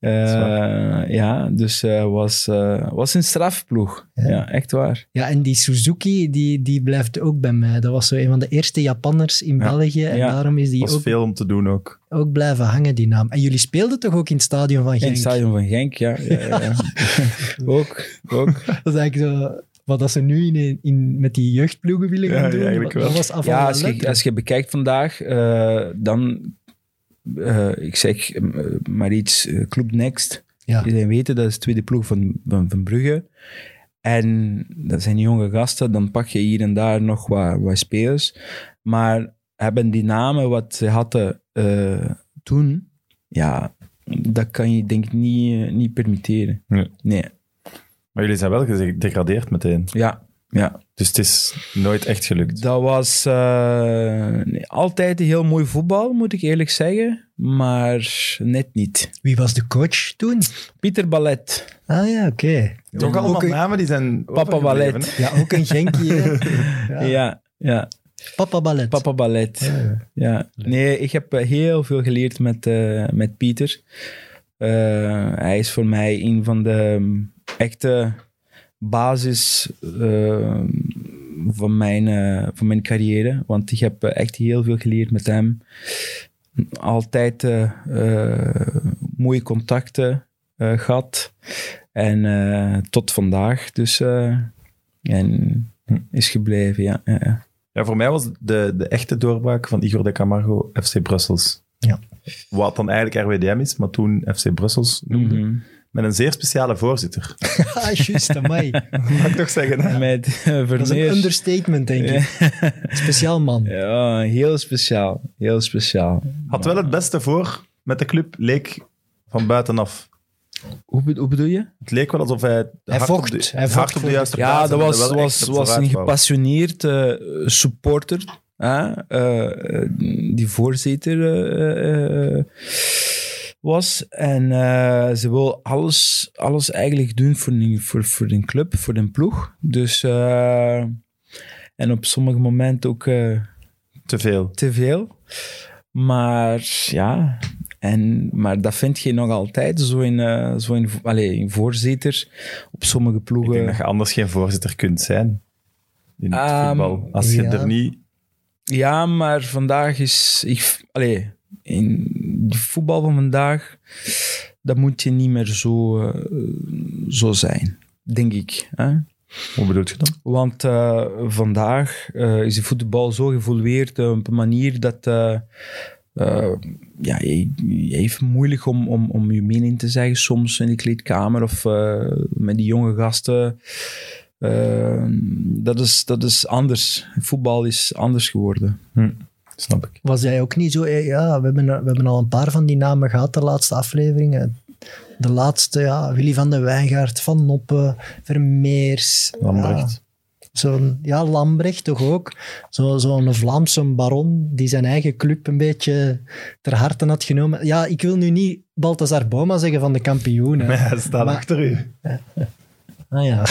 Eh, ja, dus eh, was, eh, was een strafploeg. Ja. Ja. echt waar. Ja, en die Suzuki, die, die blijft ook bij mij. Dat was zo een van de eerste Japanners in Ja. België. En Ja. daarom is die was ook, veel om te doen ook. ook blijven hangen, die naam. En jullie speelden toch ook in het stadion van In Genk? het stadion van Genk, ja. ja, ja, ja. ook, ook. Dat is eigenlijk zo... Wat dat ze nu in, in, met die jeugdploegen willen gaan Ja, doen. eigenlijk wel. Dat was af Ja, als je, als je bekijkt vandaag, eh, dan, eh, ik zeg eh, maar iets, eh, Club Next. Ja. Iedereen weet het, dat is de tweede ploeg van, van, van Brugge. En dat zijn jonge gasten, dan pak je hier en daar nog wat, wat spelers. Maar hebben die namen wat ze hadden eh, toen, ja, dat kan je denk ik niet, niet permitteren. Nee. Nee, Maar jullie zijn wel gedegradeerd meteen. ja, ja. Dus het is nooit echt gelukt. Dat was eh, nee, altijd heel mooi voetbal, moet ik eerlijk zeggen. Maar net niet. Wie was de coach toen? Pieter Ballet. Ah ja, oké. Toch allemaal Ook een- namen die zijn Papa Ballet. hè? Ja, ook een Genkie? Ja. Ja, ja. Papa Ballet. Papa Ballet. Ja. Ja. Nee, ik heb eh, heel veel geleerd met, eh, met Pieter. Eh, hij is voor mij een van de um, echte basis eh, van, mijn, eh, van mijn carrière. Want ik heb eh, echt heel veel geleerd met hem. Altijd mooie contacten eh, gehad. En eh, tot vandaag. Dus eh, en is gebleven, ja. ja, ja. Ja, voor mij was de, de echte doorbraak van Igor de Camargo FC Brussels. Ja. Wat dan eigenlijk RWDM is, maar toen FC Brussels noemde. Mhm. Met een zeer speciale voorzitter. Ah, juist, amai. Mag ik toch zeggen? hè? Met eh, Dat is een understatement, denk ik. Speciaal man. Ja, heel speciaal. Heel speciaal. Had wel het beste voor met de club, leek van buitenaf. Hoe, be- hoe bedoel je? Het leek wel alsof hij, Hij hard vocht. op de, Hij vocht op de de juiste Ja, plaats dat was, was, was een gepassioneerd eh, supporter. hè, eh, eh, die voorzitter eh, eh, was. En eh, ze wil alles, alles eigenlijk doen voor een, voor, voor een club, voor een ploeg. Dus, eh, en op sommige momenten ook... eh, Te veel. te veel. Maar ja, en, maar dat vind je nog altijd, zo'n eh zo allee, een voorzitter op sommige Ik ploegen. denk dat je anders geen voorzitter kunt zijn. In het Ehm, voetbal. Als je ja. er niet... Ja, maar vandaag is... Ik, allee, in de voetbal van vandaag, dat moet je niet meer zo, eh, zo zijn, denk ik. Hè? Hoe bedoel je dan? Want eh, vandaag eh, is de voetbal zo geëvolueerd eh, op een manier dat ja, je, je heeft moeilijk om, om, om je mening te zeggen soms in de kleedkamer of met die jonge gasten. Dat, is, dat is anders. Voetbal is anders geworden. Snap ik. Was jij ook niet zo... eh, Ja, we hebben, we hebben al een paar van die namen gehad, de laatste afleveringen. De laatste, ja, Willy van de Wijngaard, Van Noppen, Vermeers. Lambrecht. Ja, zo'n, ja, Lambrecht toch ook. Zo, zo'n Vlaamse baron die zijn eigen club een beetje ter harte had genomen. Ja, ik wil nu niet Balthazar Boma zeggen van de kampioen. hè. Hij staat Maar- achter u. Ah ja.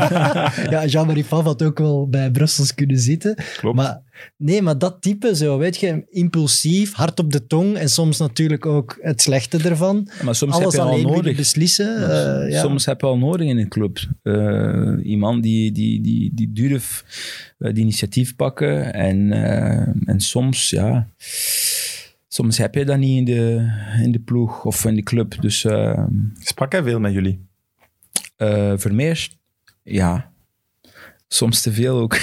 ja, Jean-Marie Pfaff had ook wel bij Brussels kunnen zitten. Klopt. Maar nee, maar dat type zo, weet je, impulsief, hard op de tong en soms natuurlijk ook het slechte ervan. Maar soms Alles heb je alleen willen nodig. beslissen. eh, ja. Soms heb je al nodig in een club. Eh, iemand die, die, die, die durft eh, die initiatief pakken. En, eh, en soms, ja... Soms heb je dat niet in de, in de ploeg of in de club. Dus eh Sprak hij veel met jullie? Eh Vermeers, ja. Soms te veel ook.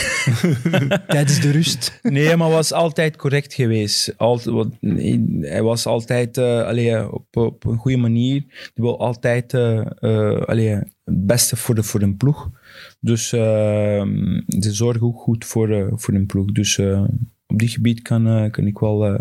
Tijdens de rust. Nee, maar was altijd correct geweest. Altijd, wat, nee, hij was altijd uh, allee, op, op een goede manier. Hij wil altijd uh, uh, allee, het beste voor de, voor een ploeg. Dus uh, ze zorgen ook goed voor, voor een ploeg. Dus op die gebied kan, kan ik wel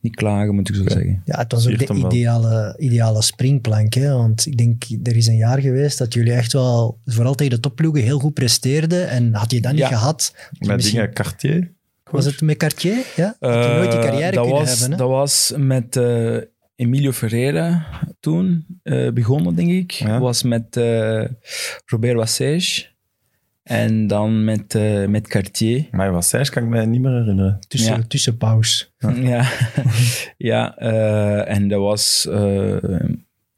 niet klagen, moet ik zo zeggen. Ja, het was ook de ideale, ideale springplank. Hè? Want ik denk, er is een jaar geweest dat jullie echt wel, vooral tegen de topploegen, heel goed presteerden. En had je dat niet Ja. gehad... Met misschien- dingen Cartier? Was het met Cartier? Ja? Had je nooit die carrière Eh, dat kunnen was, hebben. Hè? Dat was met eh, Emilio Ferreira toen. eh, begonnen, denk ik. Ja. Was met eh, Robert Wassage. En dan met, eh, met Cartier. Maar wat zei kan ik me niet meer herinneren. Tussen, Ja. Tussenpauze. Ja, ja eh, en dat was eh,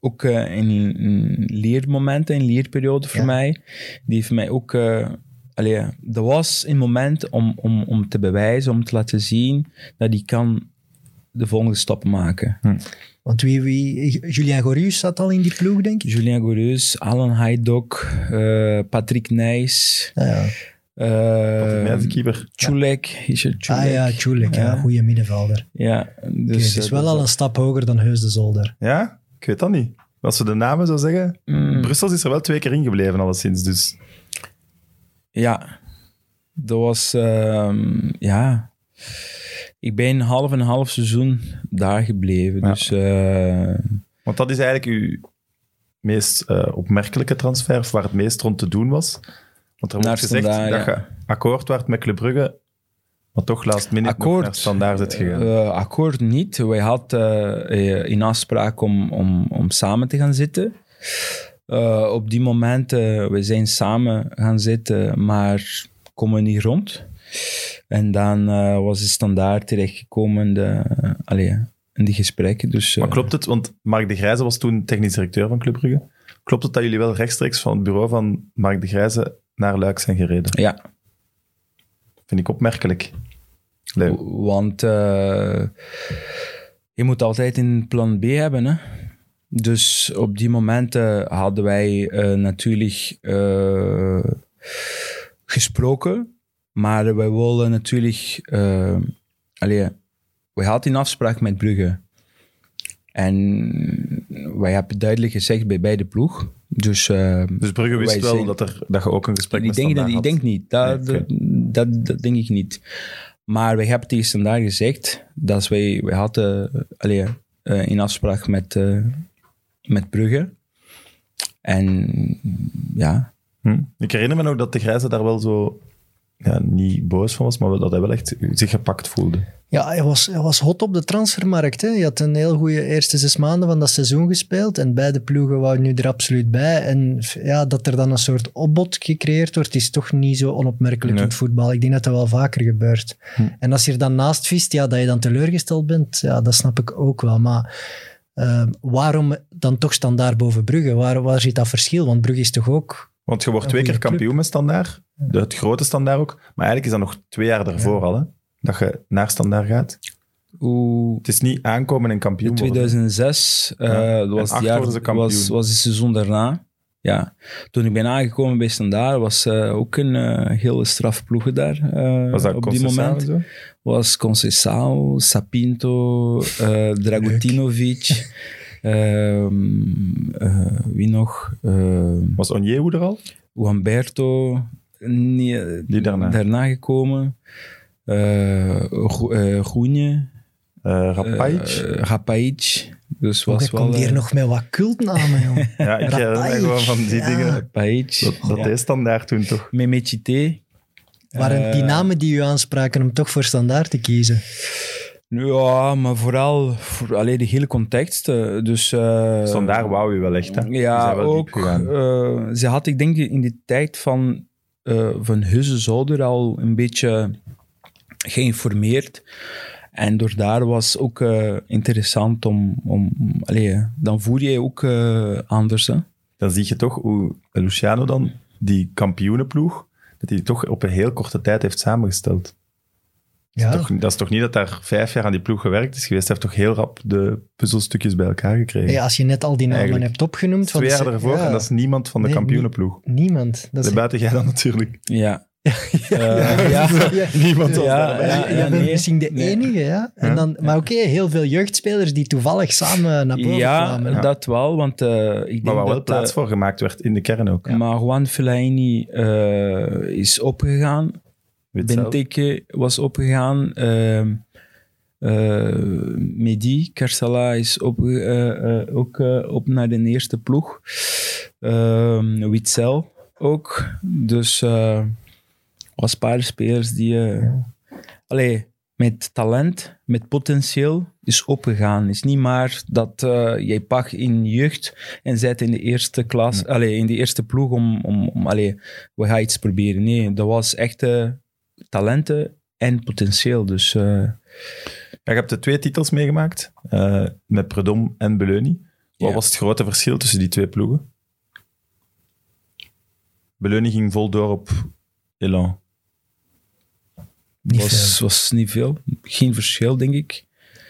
ook een, een leermoment, een leerperiode voor Ja. mij. Die heeft mij ook... allee, dat was een moment om, om, om te bewijzen, om te laten zien dat ik kan de volgende stap maken. Want wie, wie, Julien Gorius zat al in die ploeg, denk ik. Julien Goreus, Alan Haidok, eh, Patrick Nijs, Ah, ja. Uh, de keeper. Čulek, is het? Ah ja, Čulek, ja. Ja. goede middenvelder. Ja, dus... het is eh, wel al een stap hoger dan Heus de Zolder. Ja? Ik weet dat niet. Als we de namen zo zeggen. Mm. Brussel is er wel twee keer ingebleven, alleszins. Dus Ja, dat was, ehm, ja. Ik ben half en half seizoen daar gebleven. Ja. Dus eh, Want dat is eigenlijk uw meest eh, opmerkelijke transfer, of waar het meest rond te doen was. Want er wordt gezegd Standaard, dat ja. je akkoord werd met Club Brugge, maar toch last minute Akkoord. naar standaard zit gegaan. eh, akkoord niet. Wij hadden in afspraak om, om, om samen te gaan zitten. Op die moment, eh, we zijn samen gaan zitten, maar komen niet rond. En dan eh, was de standaard terechtgekomen in de, allee, in die gesprekken. Dus, eh, maar klopt het, want Mark de Grijze was toen technisch directeur van Club Brugge. Klopt het dat jullie wel rechtstreeks van het bureau van Mark de Grijze naar Luik zijn gereden? Ja, Vind ik opmerkelijk. Leuk. Want eh, je moet altijd een plan B hebben. Hè? Dus op die momenten hadden wij eh, natuurlijk eh, gesproken. Maar wij wilden natuurlijk... eh allee, wij hadden een afspraak met Brugge. En wij hebben duidelijk gezegd bij beide ploeg. Dus, eh, Dus Brugge wist wel zijn- dat, er, dat je ook een gesprek ik met denk, dat, standaard ik had. denk niet. Dat, Nee, dat, dat denk ik niet. Maar wij hebben tegen standaard gezegd dat wij, wij hadden allee, eh, een afspraak met, eh, met Brugge. En ja, Hm. Ik herinner me nog dat de Grijze daar wel zo ja, niet boos van was, maar dat hij wel echt zich gepakt voelde. Ja, hij was, hij was hot op de transfermarkt. Hè. Hij had een heel goede eerste zes maanden van dat seizoen gespeeld. En beide ploegen waren nu er absoluut bij. En ja, dat er dan een soort opbod gecreëerd wordt, is toch niet zo onopmerkelijk Nee. in het voetbal. Ik denk dat dat wel vaker gebeurt. Hm. En als je er dan naast vist, ja, dat je dan teleurgesteld bent, ja, dat snap ik ook wel. Maar eh, waarom dan toch standaard boven Brugge? Waar, waar zit dat verschil? Want Brugge is toch ook... Want je wordt twee keer kampioen met standaard, de, het grote standaard ook, maar eigenlijk is dat nog twee jaar daarvoor al, hè, dat je naar standaard gaat. hoe, Het is niet aankomen en kampioen in worden. 2006 eh, Ja. dat was, het acht jaar, worden ze kampioen. was, was het seizoen daarna. Ja. Toen ik ben aangekomen bij Standaard, was eh, ook een eh, hele strafploegen daar. eh, Was dat op die moment. en zo? was Conceição, Sapinto, Dragutinovic, wie nog? Ehm Was Onyewu er al? Humberto, nee, Die daarna. gekomen. Eh Go- eh, Goenje, Eh Rapaic? eh, Rapaic. Dus Ook, was hij wel... komt hier eh, nog met wat cultnamen, joh. ja, ik herinner gewoon van die Ja. dingen. Rapaic. Dat, dat ja. deed standaard toen toch. Memechite. Waren die Eh, namen die u aanspraken om toch voor standaard te kiezen? Ja, maar vooral voor allee, de hele context. eh, Dus, Standaard wou je wel echt, hè. Die Ja, wel ook. eh, ze had, ik denk, in de tijd van, eh van Husse Zolder al een beetje geïnformeerd. En door daar was ook interessant om... om allee, dan voer je ook anders. Hè? Dan zie je toch hoe Luciano dan, die kampioenenploeg, dat hij toch op een heel korte tijd heeft samengesteld. Ja, Toch, dat is toch niet dat daar vijf jaar aan die ploeg gewerkt is geweest. Hij heeft toch heel rap de puzzelstukjes bij elkaar gekregen. Ja, als je net al die namen Eigenlijk. hebt opgenoemd. Twee jaar ervoor ja, en dat is niemand van de Nee, kampioenenploeg. Niemand. Dat is, Buiten jij dan natuurlijk. Ja. Eh, ja. Niemand was Ja, daarbij. ja, nee. misschien de Nee. enige, ja. En Ja. dan, maar oké, heel veel jeugdspelers die toevallig samen naar boven Ja, kwamen. dat wel, want eh, ik denk Maar waar wel dat... plaats eh, voor gemaakt werd in de kern ook. Maar Juan Fellaini eh, is opgegaan. Benteke was opgegaan. ehm eh, Mehdi Karsala is op, eh, eh, ook eh, op naar de eerste ploeg. Ehm Witzel ook. Dus eh was een paar spelers die... eh allee, met talent, met potentieel is opgegaan. is niet maar dat eh jij pakt in jeugd en zet in de eerste klas, allee, in de eerste ploeg om, om, om allee, we gaan iets proberen. Nee, dat was echt eh, talenten en potentieel. Dus eh, Ja, je hebt de twee titels meegemaakt, eh, met Predom en Beleuni. Wat Ja. was het grote verschil tussen die twee ploegen? Beleuni ging vol door op Elan. Niet was, was niet veel. Geen verschil, denk ik.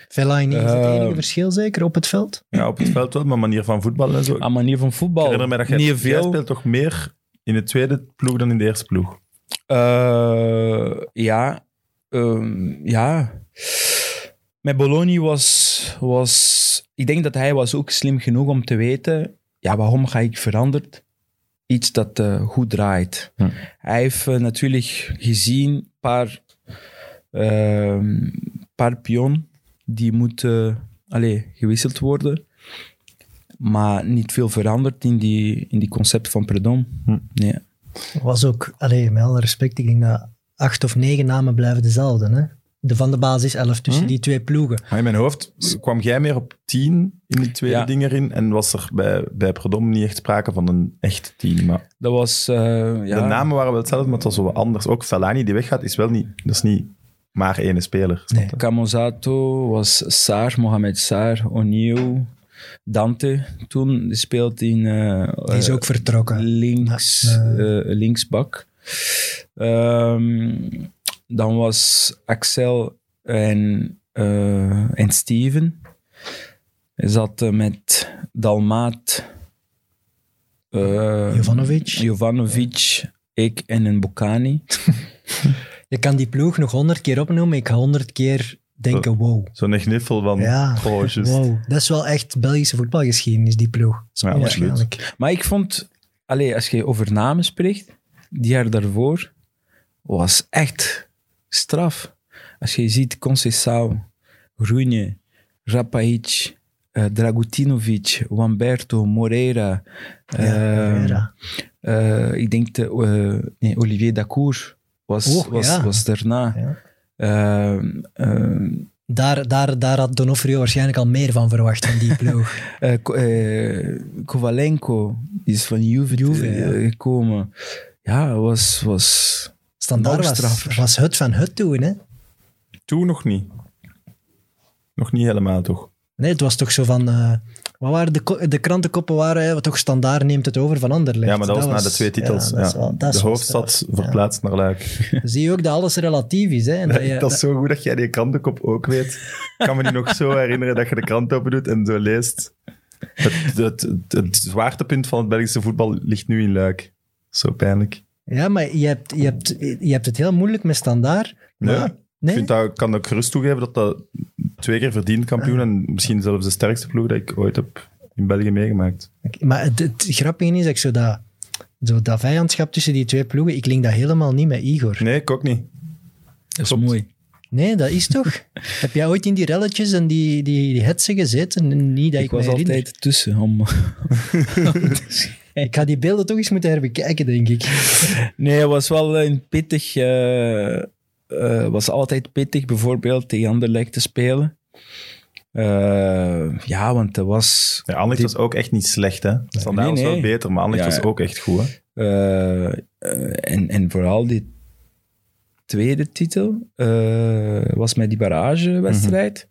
Fellaini is het Eh, enige verschil zeker op het veld. Ja, op het veld wel, maar manier van voetballen en zo. Aan manier van Ik voetbal. herinner me dat jij, niet jij speelt toch meer in de tweede ploeg dan in de eerste ploeg. Eh, ja. Ehm, ja. Met Bologna was, was... Ik denk dat hij was ook slim genoeg om te weten... Ja, waarom ga ik veranderen? Iets dat eh, goed draait. Hm. Hij heeft eh, natuurlijk gezien paar, ehm, paar pion die moeten allee, gewisseld worden. Maar niet veel veranderd in die, in die concept van Predom. Hm. Nee. Was ook, allee, met alle respect, ik denk dat acht of negen namen blijven dezelfde. Hè? De van de basis elf tussen Hm? die twee ploegen. Maar in mijn hoofd kwam jij meer op tien in die tweede Ja. dingen erin en was er bij, bij Predom niet echt sprake van een echt team. Maar Dat was... eh, ja. De namen waren wel hetzelfde, maar het was wel anders. Ook Fellaini die weggaat, is wel niet, dat is niet maar één speler. Nee. je? Camozato was Saar, Mohamed Saar, O'Neill, Dante toen. Speelt in... eh, Die is eh, ook vertrokken. links, Ja, eh, linksbak. Ehm, dan was Axel en, en Steven. Hij zat met Dalmaat, Jovanovic. Jovanovic, ik en een Bocani. Je kan die ploeg nog honderd keer opnoemen. Ik ga honderd keer denken, wow. Zo'n gniffel van, Ja, oh, wow. Dat is wel echt Belgische voetbalgeschiedenis, die ploeg. Ja. Maar ik vond, allee, als je over namen spreekt, die jaar daarvoor was echt straf. Als je ziet Conceição, Runje, Rapaic, eh, Dragutinovic, Wamberto, Moreira. Ja, eh, Moreira. eh, ik denk de, nee, Olivier Dacour was, Oh, was, ja. was daarna. Ja. Eh, eh, Daar, daar, daar had Donofrio waarschijnlijk al meer van verwacht, van die ploeg. Eh, eh, Kovalenko die is van Juve, Juve, eh, ja. gekomen. Ja, was, was Standaard was, straffer. was het van het toen, hè? Toen nog niet. Nog niet helemaal, toch? Nee, het was toch zo van... wat waren de, de krantenkoppen waren, toch standaard neemt het over van Anderlecht. Ja, maar dat, was na de twee titels. ja, dat is Ja. wel- dat is de hoofdstad verplaatst naar Luik. Zie je ook dat alles relatief is, hè? En dat je- dat is zo goed dat jij die krantenkop ook weet. Ik kan me nu nog zo herinneren dat je de krant open doet en zo leest. Het, het, het, het zwaartepunt van het Belgische voetbal ligt nu in Luik. Zo pijnlijk. Ja, maar je hebt, je, hebt, je hebt het heel moeilijk met standaard. Nee, Maar- ik vind dat, ik kan ook gerust toegeven dat dat twee keer verdiend kampioen en misschien zelfs de sterkste ploeg dat ik ooit heb in België meegemaakt. Maar het, het grappige is dat ik zo dat, zo dat vijandschap tussen die twee ploegen, ik link dat helemaal niet met Igor. Nee, ik ook niet. dat is Klopt. mooi. Nee, dat is toch? Heb jij ooit in die relletjes en die, die, die hetsen gezeten? Niet dat ik, Ik was herinner. altijd tussen. Om... Ik ga die beelden toch eens moeten herbekijken, denk ik. nee, het was wel een pittig. eh, eh, was altijd pittig, bijvoorbeeld tegen Anderlecht te spelen. Eh, ja, want dat was. Ja, Anderlecht was ook echt niet slecht, hè. Standaard Nee, was wel beter, maar Anderlecht Ja, was ook echt goed, hè. eh, en, en vooral die tweede titel was met die barragewedstrijd.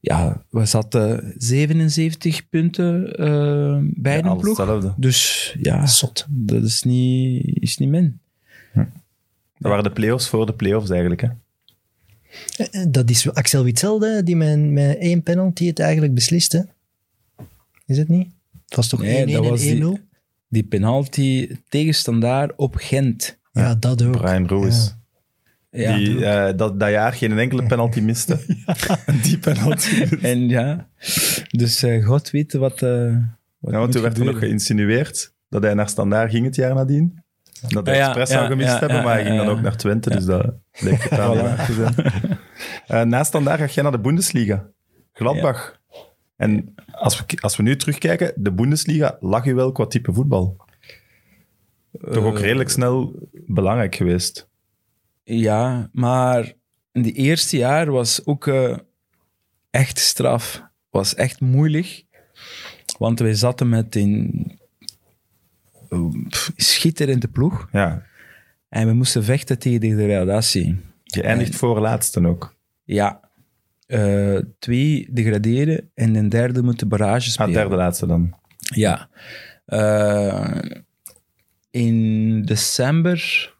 Ja, we zaten 77 punten bij Ja, ploeg. hetzelfde. Dus ja, Zot. dat is niet, is niet min. Dat waren de play-offs voor de play-offs eigenlijk, hè. Eh, Dat is Axel Witselde die met, met één penalty het eigenlijk besliste. Is het niet? Het was toch 1-1 Nee, en 1-0? die- Die penalty tegenstandaar op Gent. Ja, dat ook. Brian Ruiz. Ja. Die eh, dat, dat jaar geen enkele penalty miste. Die penalty. En ja, dus eh, God weet wat. eh wat Ja, want toen werd er nog geïnsinueerd dat hij naar Standaard ging het jaar nadien. Dat hij Ja, ja, expres ja, zou gemist hebben, maar hij ging dan ook naar Twente, dus dat totaal niet waar te zijn. Eh, na Standaard ga jij naar de Bundesliga. Gladbach. En als we, als we nu terugkijken, de Bundesliga lag u wel qua type voetbal. Toch ook Eh, redelijk snel belangrijk geweest. Ja, maar in de eerste jaar was ook eh, echt straf. Was echt moeilijk. Want wij zaten met pff, schitterende ploeg. Ja, En we moesten vechten tegen de degradatie. je eindigt voor laatste ook. Ja. Eh, twee degraderen en een derde moeten barrage Ah, spelen. derde laatste dan. Ja. Eh, in december,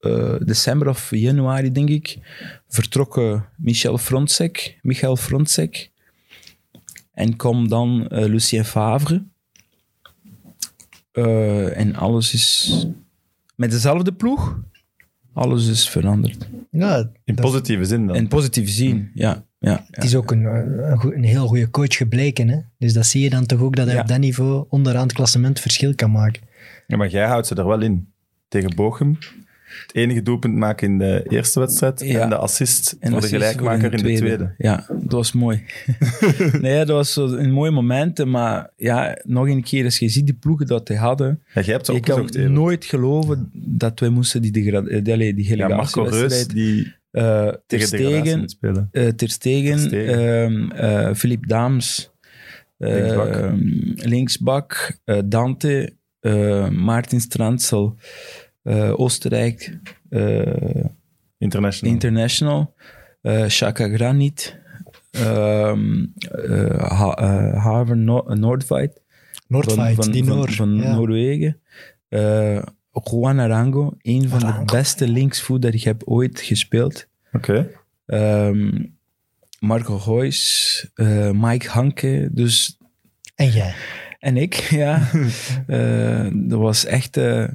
eh, december of januari, denk ik, vertrokken Michel Frontsek, Michael Frontsek. En kwam dan Lucien Favre. Eh, en alles is met dezelfde ploeg. Alles is veranderd. Ja, In positieve zin dan. In positieve zin, ja. ja, het is ook een, een, goe- een heel goede coach gebleken. Hè? Dus dat zie je dan toch ook dat hij Ja. op dat niveau onderaan het klassement verschil kan maken. Ja, maar jij houdt ze er wel in. Tegen Bochum. Het enige doelpunt maken in de eerste wedstrijd. Ja. En de assist En voor de gelijkmaker in de tweede. Ja, dat was mooi. nee, dat was een mooi moment. Maar ja, nog een keer, als je ziet die ploegen dat hij hadden. Ja, jij hebt ze Je kan nooit geloven dat wij moesten die, degra- die, die Ja, Marco Reus, relegatiewedstrijd... die eh Ter Stegen, eh, Ter Stegen, Stegen. ehm, eh, Philippe Daams, eh, Linksbak. linksbak, Dante, Maarten Strandsel, Oostenrijk, eh, International. International, eh Shaka Granit, ehm eh, ha eh, Haver no Noordveit Noordfight, die van, Noor. van ja. Noorwegen. Eh, Juan Arango, een van de beste linksvoet dat ik heb ooit gespeeld. Oké. Ehm, Marco eh, Mike Hanke, dus, En jij. en ik, ja. Eh, dat was echt eh,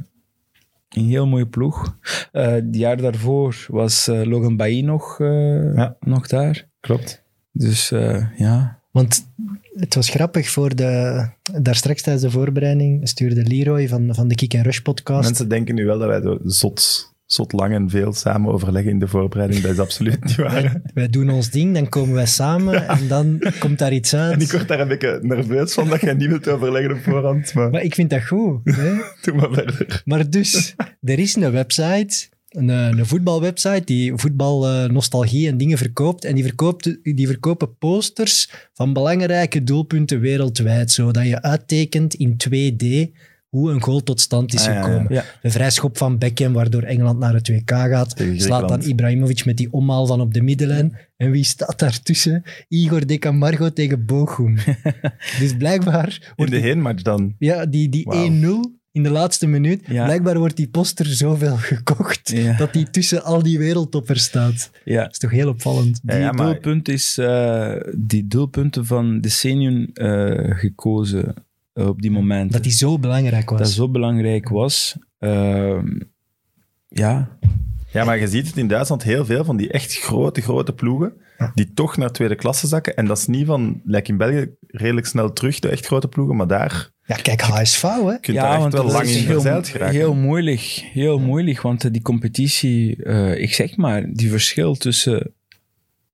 een heel mooie ploeg. Eh het jaar daarvoor was eh, Logan Bailly nog, eh, Ja. nog daar. Klopt. Dus eh, ja, Want het was grappig voor de... Daar straks tijdens de voorbereiding stuurde Leroy van, van de Kick and Rush podcast. Mensen denken nu wel dat wij zo zot, zot lang en veel samen overleggen in de voorbereiding. Dat is absoluut niet waar. Wij doen ons ding, dan komen wij samen en dan komt daar iets uit. En ik word daar een beetje nerveus van dat jij niet wilt overleggen op voorhand. Maar Maar ik vind dat goed. Hè? doe maar verder. Maar dus, er is een website, een, eh, een voetbalwebsite, die voetbalnostalgie en dingen verkoopt. En die, verkoopt, die verkopen posters van belangrijke doelpunten wereldwijd, zodat je uittekent in 2D hoe een goal tot stand is Ah, ja, ja. gekomen. Ja. De vrijschop van Beckham, waardoor Engeland naar het WK gaat. Slaat dan. Ibrahimovic met die omhaal van op de middenlijn. En wie staat daartussen? Igor De Camargo tegen Bochum. dus blijkbaar In wordt de die- heenmatch dan. ja, die, die Wauw. 1-0 in de laatste minuut. Ja. Blijkbaar wordt die poster zoveel gekocht Ja. dat die tussen al die wereldtoppers staat. ja. Dat is toch heel opvallend. Ja, Die ja, maar- doelpunt is eh, die doelpunten van decennium eh gekozen op die moment. Dat die zo belangrijk was. dat zo belangrijk was. Ehm, ja, Ja, maar je ziet het in Duitsland heel veel van die echt grote, grote ploegen die toch naar tweede klasse zakken. En dat is niet van, lijkt in België redelijk snel terug, de echt grote ploegen, maar daar Ja, kijk, HSV, hè. kun je ja want wel dat lang is in heel, verzeild geraken. heel moeilijk. Heel moeilijk, want eh, die competitie, eh, ik zeg maar, die verschil tussen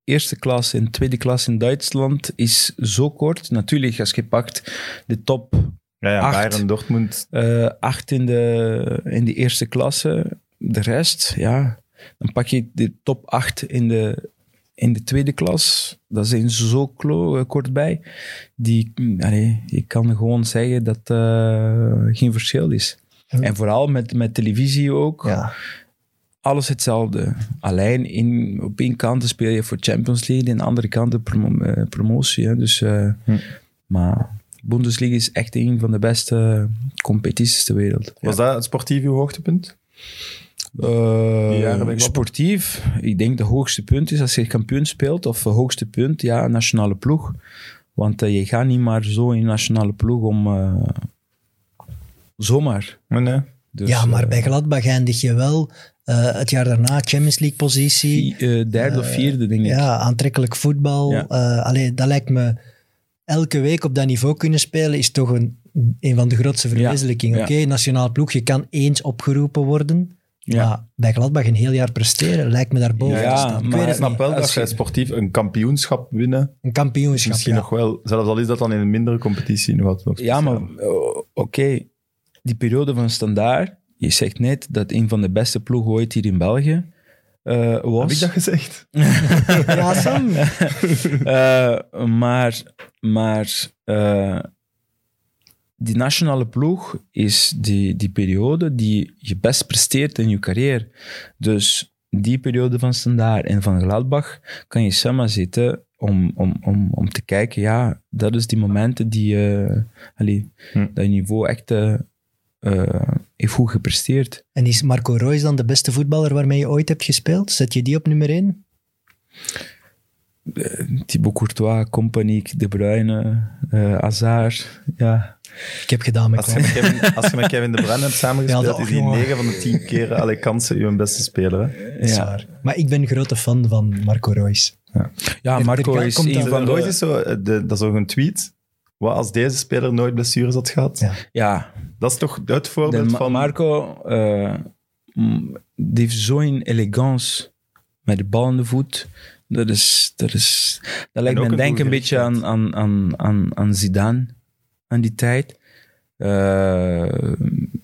eerste klas en tweede klas in Duitsland is zo kort. Natuurlijk, als je pakt de top ja, ja, acht. Bayern, Dortmund. eh, acht in de, in de eerste klasse. De rest, ja, dan pak je de top acht in de, in de tweede klas. Dat zijn zo klo, eh, kort bij. Die, mm, allee, ik kan gewoon zeggen dat eh geen verschil is. En vooral met, met televisie ook. Ja. Alles hetzelfde. Alleen in, op één kant speel je voor Champions League, en aan de andere kant de eh, promotie. Hè. Dus, eh, Hm. Maar Bundesliga is echt een van de beste competities ter wereld. Was dat het sportief uw hoogtepunt? Eh, sportief, ik denk de hoogste punt is als je kampioen speelt, of het hoogste punt, ja, nationale ploeg. Want je gaat niet maar zo in nationale ploeg om... eh, zomaar. Maar nee. Dus, ja, maar bij Gladbach eindig je wel eh, het jaar daarna Champions League positie. eh, derde of vierde, denk ik. Ja, aantrekkelijk voetbal. Ja. Eh, allee, dat lijkt me elke week op dat niveau kunnen spelen is toch een, een van de grootste verwezenlijkingen. Ja. Oké, nationaal ploeg, je kan eens opgeroepen worden. Ja. Maar bij Gladbach een heel jaar presteren lijkt me daarboven Ja, te staan. Ik maar weet Ik het snap niet. wel dat Als jij je- sportief een kampioenschap winnen, Een kampioenschap. misschien ja. nog wel, zelfs al is dat dan in een mindere competitie, nog wat nog Ja, maar eh, oké, die periode van Standaard, je zegt net dat een van de beste ploegen ooit hier in België, eh, was. Heb ik dat gezegd? Ja, Sam. Eh, maar maar eh, die nationale ploeg is die, die periode die je best presteert in je carrière. Dus die periode van Standaard en van Gladbach kan je samen zitten om, om, om, om te kijken, ja, dat is die momenten die eh allee, Hm. dat je niveau echt heeft goed gepresteerd. En is Marco Reus dan de beste voetballer waarmee je ooit hebt gespeeld? Zet je die op nummer 1? Thibaut Courtois, Compagnie, De Bruyne, eh Hazard, ja. Ik heb gedaan met Als je, met. Kevin, als je met Kevin De Bruyne hebt samengespeeld, Ja, dat- is hij jongen. 9 van de 10 keer alle kansen uw beste speler. Hè? Is ja. Maar ik ben een grote fan van Marco Reus. Ja, Er- Marco er is een Is van de... eens zo, eh, de, dat is ook een tweet. Wat als deze speler nooit blessures had gehad? Ja. Dat is toch het voorbeeld van... Marco eh, die heeft zo'n elegance met de bal in de voet. Dat, is, dat, is, dat lijkt me een denk een beetje aan, aan, aan, aan, aan Zidane aan die tijd. Eh,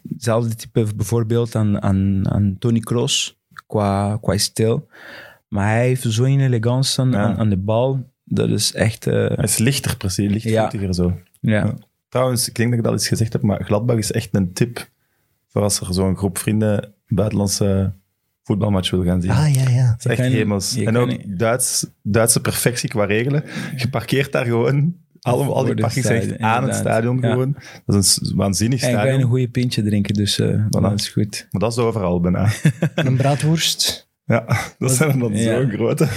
hetzelfde type bijvoorbeeld aan, aan, aan Tony Kroos qua, qua stijl. Maar hij heeft zo'n elegance aan, Ja. aan, aan de bal. Dat is echt... eh, Hij is lichter precies, lichtvoetiger zo. ja. Ja. Trouwens, ik denk dat ik dat eens gezegd heb, maar Gladbach is echt een tip voor als er zo'n groep vrienden een buitenlandse voetbalmatch wil gaan zien. Ah, ja, ja. Dat is echt kan- hemels. En ook Duits, Duitse perfectie qua regelen. Je parkeert daar gewoon. Al die parkings zijn aan het stadion Ja. gewoon. Dat is een waanzinnig En ik ga stadion. een goede pintje drinken, dus eh, dat is goed. Maar dat is overal bijna. Een braadworst. Ja, dat zijn er dan Ja. zo'n grote.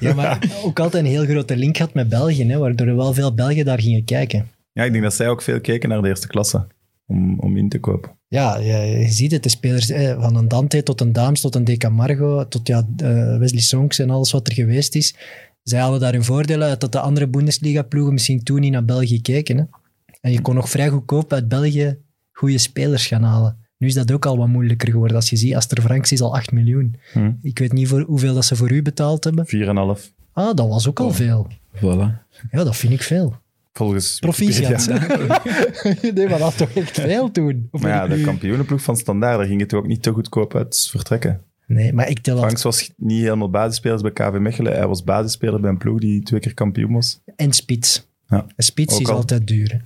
Ja, maar ook altijd een heel grote link had met België, hè, waardoor er wel veel Belgen daar gingen kijken. Ja, ik denk dat zij ook veel keken naar de eerste klasse. Om, om in te kopen. Ja, je, je ziet het, de spelers eh, van een Dante tot een Daams, tot een De Camargo, tot ja, eh, Wesley Sonks en alles wat er geweest is. Zij halen daar hun voordelen uit dat de andere Bundesliga-ploegen misschien toen niet naar België keken. Hè. En je kon nog vrij goedkoop uit België goede spelers gaan halen. Nu is dat ook al wat moeilijker geworden. Als je ziet, Aster Franks is al 8 miljoen. Hm. Ik weet niet voor hoeveel dat ze voor u betaald hebben. 4,5. Ah, dat was ook al veel. Voilà. Ja, dat vind ik veel. Volgens Proficiat. Wikipedia. nee, maar dat is toch echt veel toen? Of Maar ja, de nu- kampioenenploeg van Standaard, daar ging het ook niet te goedkoop uit vertrekken. Nee, maar ik tel dat... Franks was niet helemaal basisspeler bij KV Mechelen. Hij was basisspeler bij een ploeg die twee keer kampioen was. En spits. Ja. En spits Ook is al. altijd duur. hè.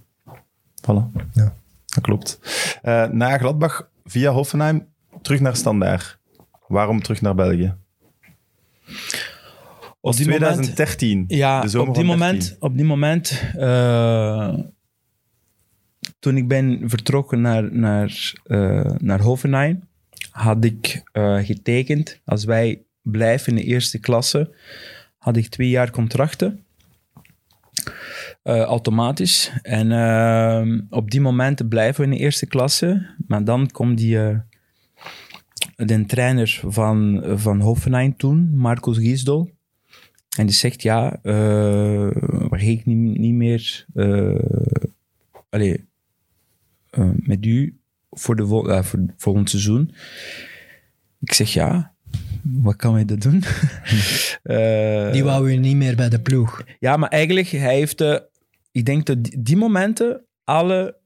Voilà. Ja. Dat klopt. Eh, na Gladbach via Hoffenheim terug naar Standaard. Waarom terug naar België? Die 2013. moment, ja, de zomer op die moment, 13. op die moment eh, toen ik ben vertrokken naar, naar, eh, naar Hoffenheim, had ik eh, getekend, als wij blijven in de eerste klasse, had ik twee jaar contracten. Automatisch. En op die momenten blijven we in de eerste klasse. Maar dan komt die, de trainer van, van Hoffenheim toen, Marcos Giesdol. En die zegt, ja, eh waar ik niet, niet meer allee, eh, met u voor, de vol- voor volgend seizoen. Ik zeg, ja, wat kan wij dat doen? Die wou u niet meer bij de ploeg. ja, maar eigenlijk, hij heeft, ik denk dat die, die momenten alle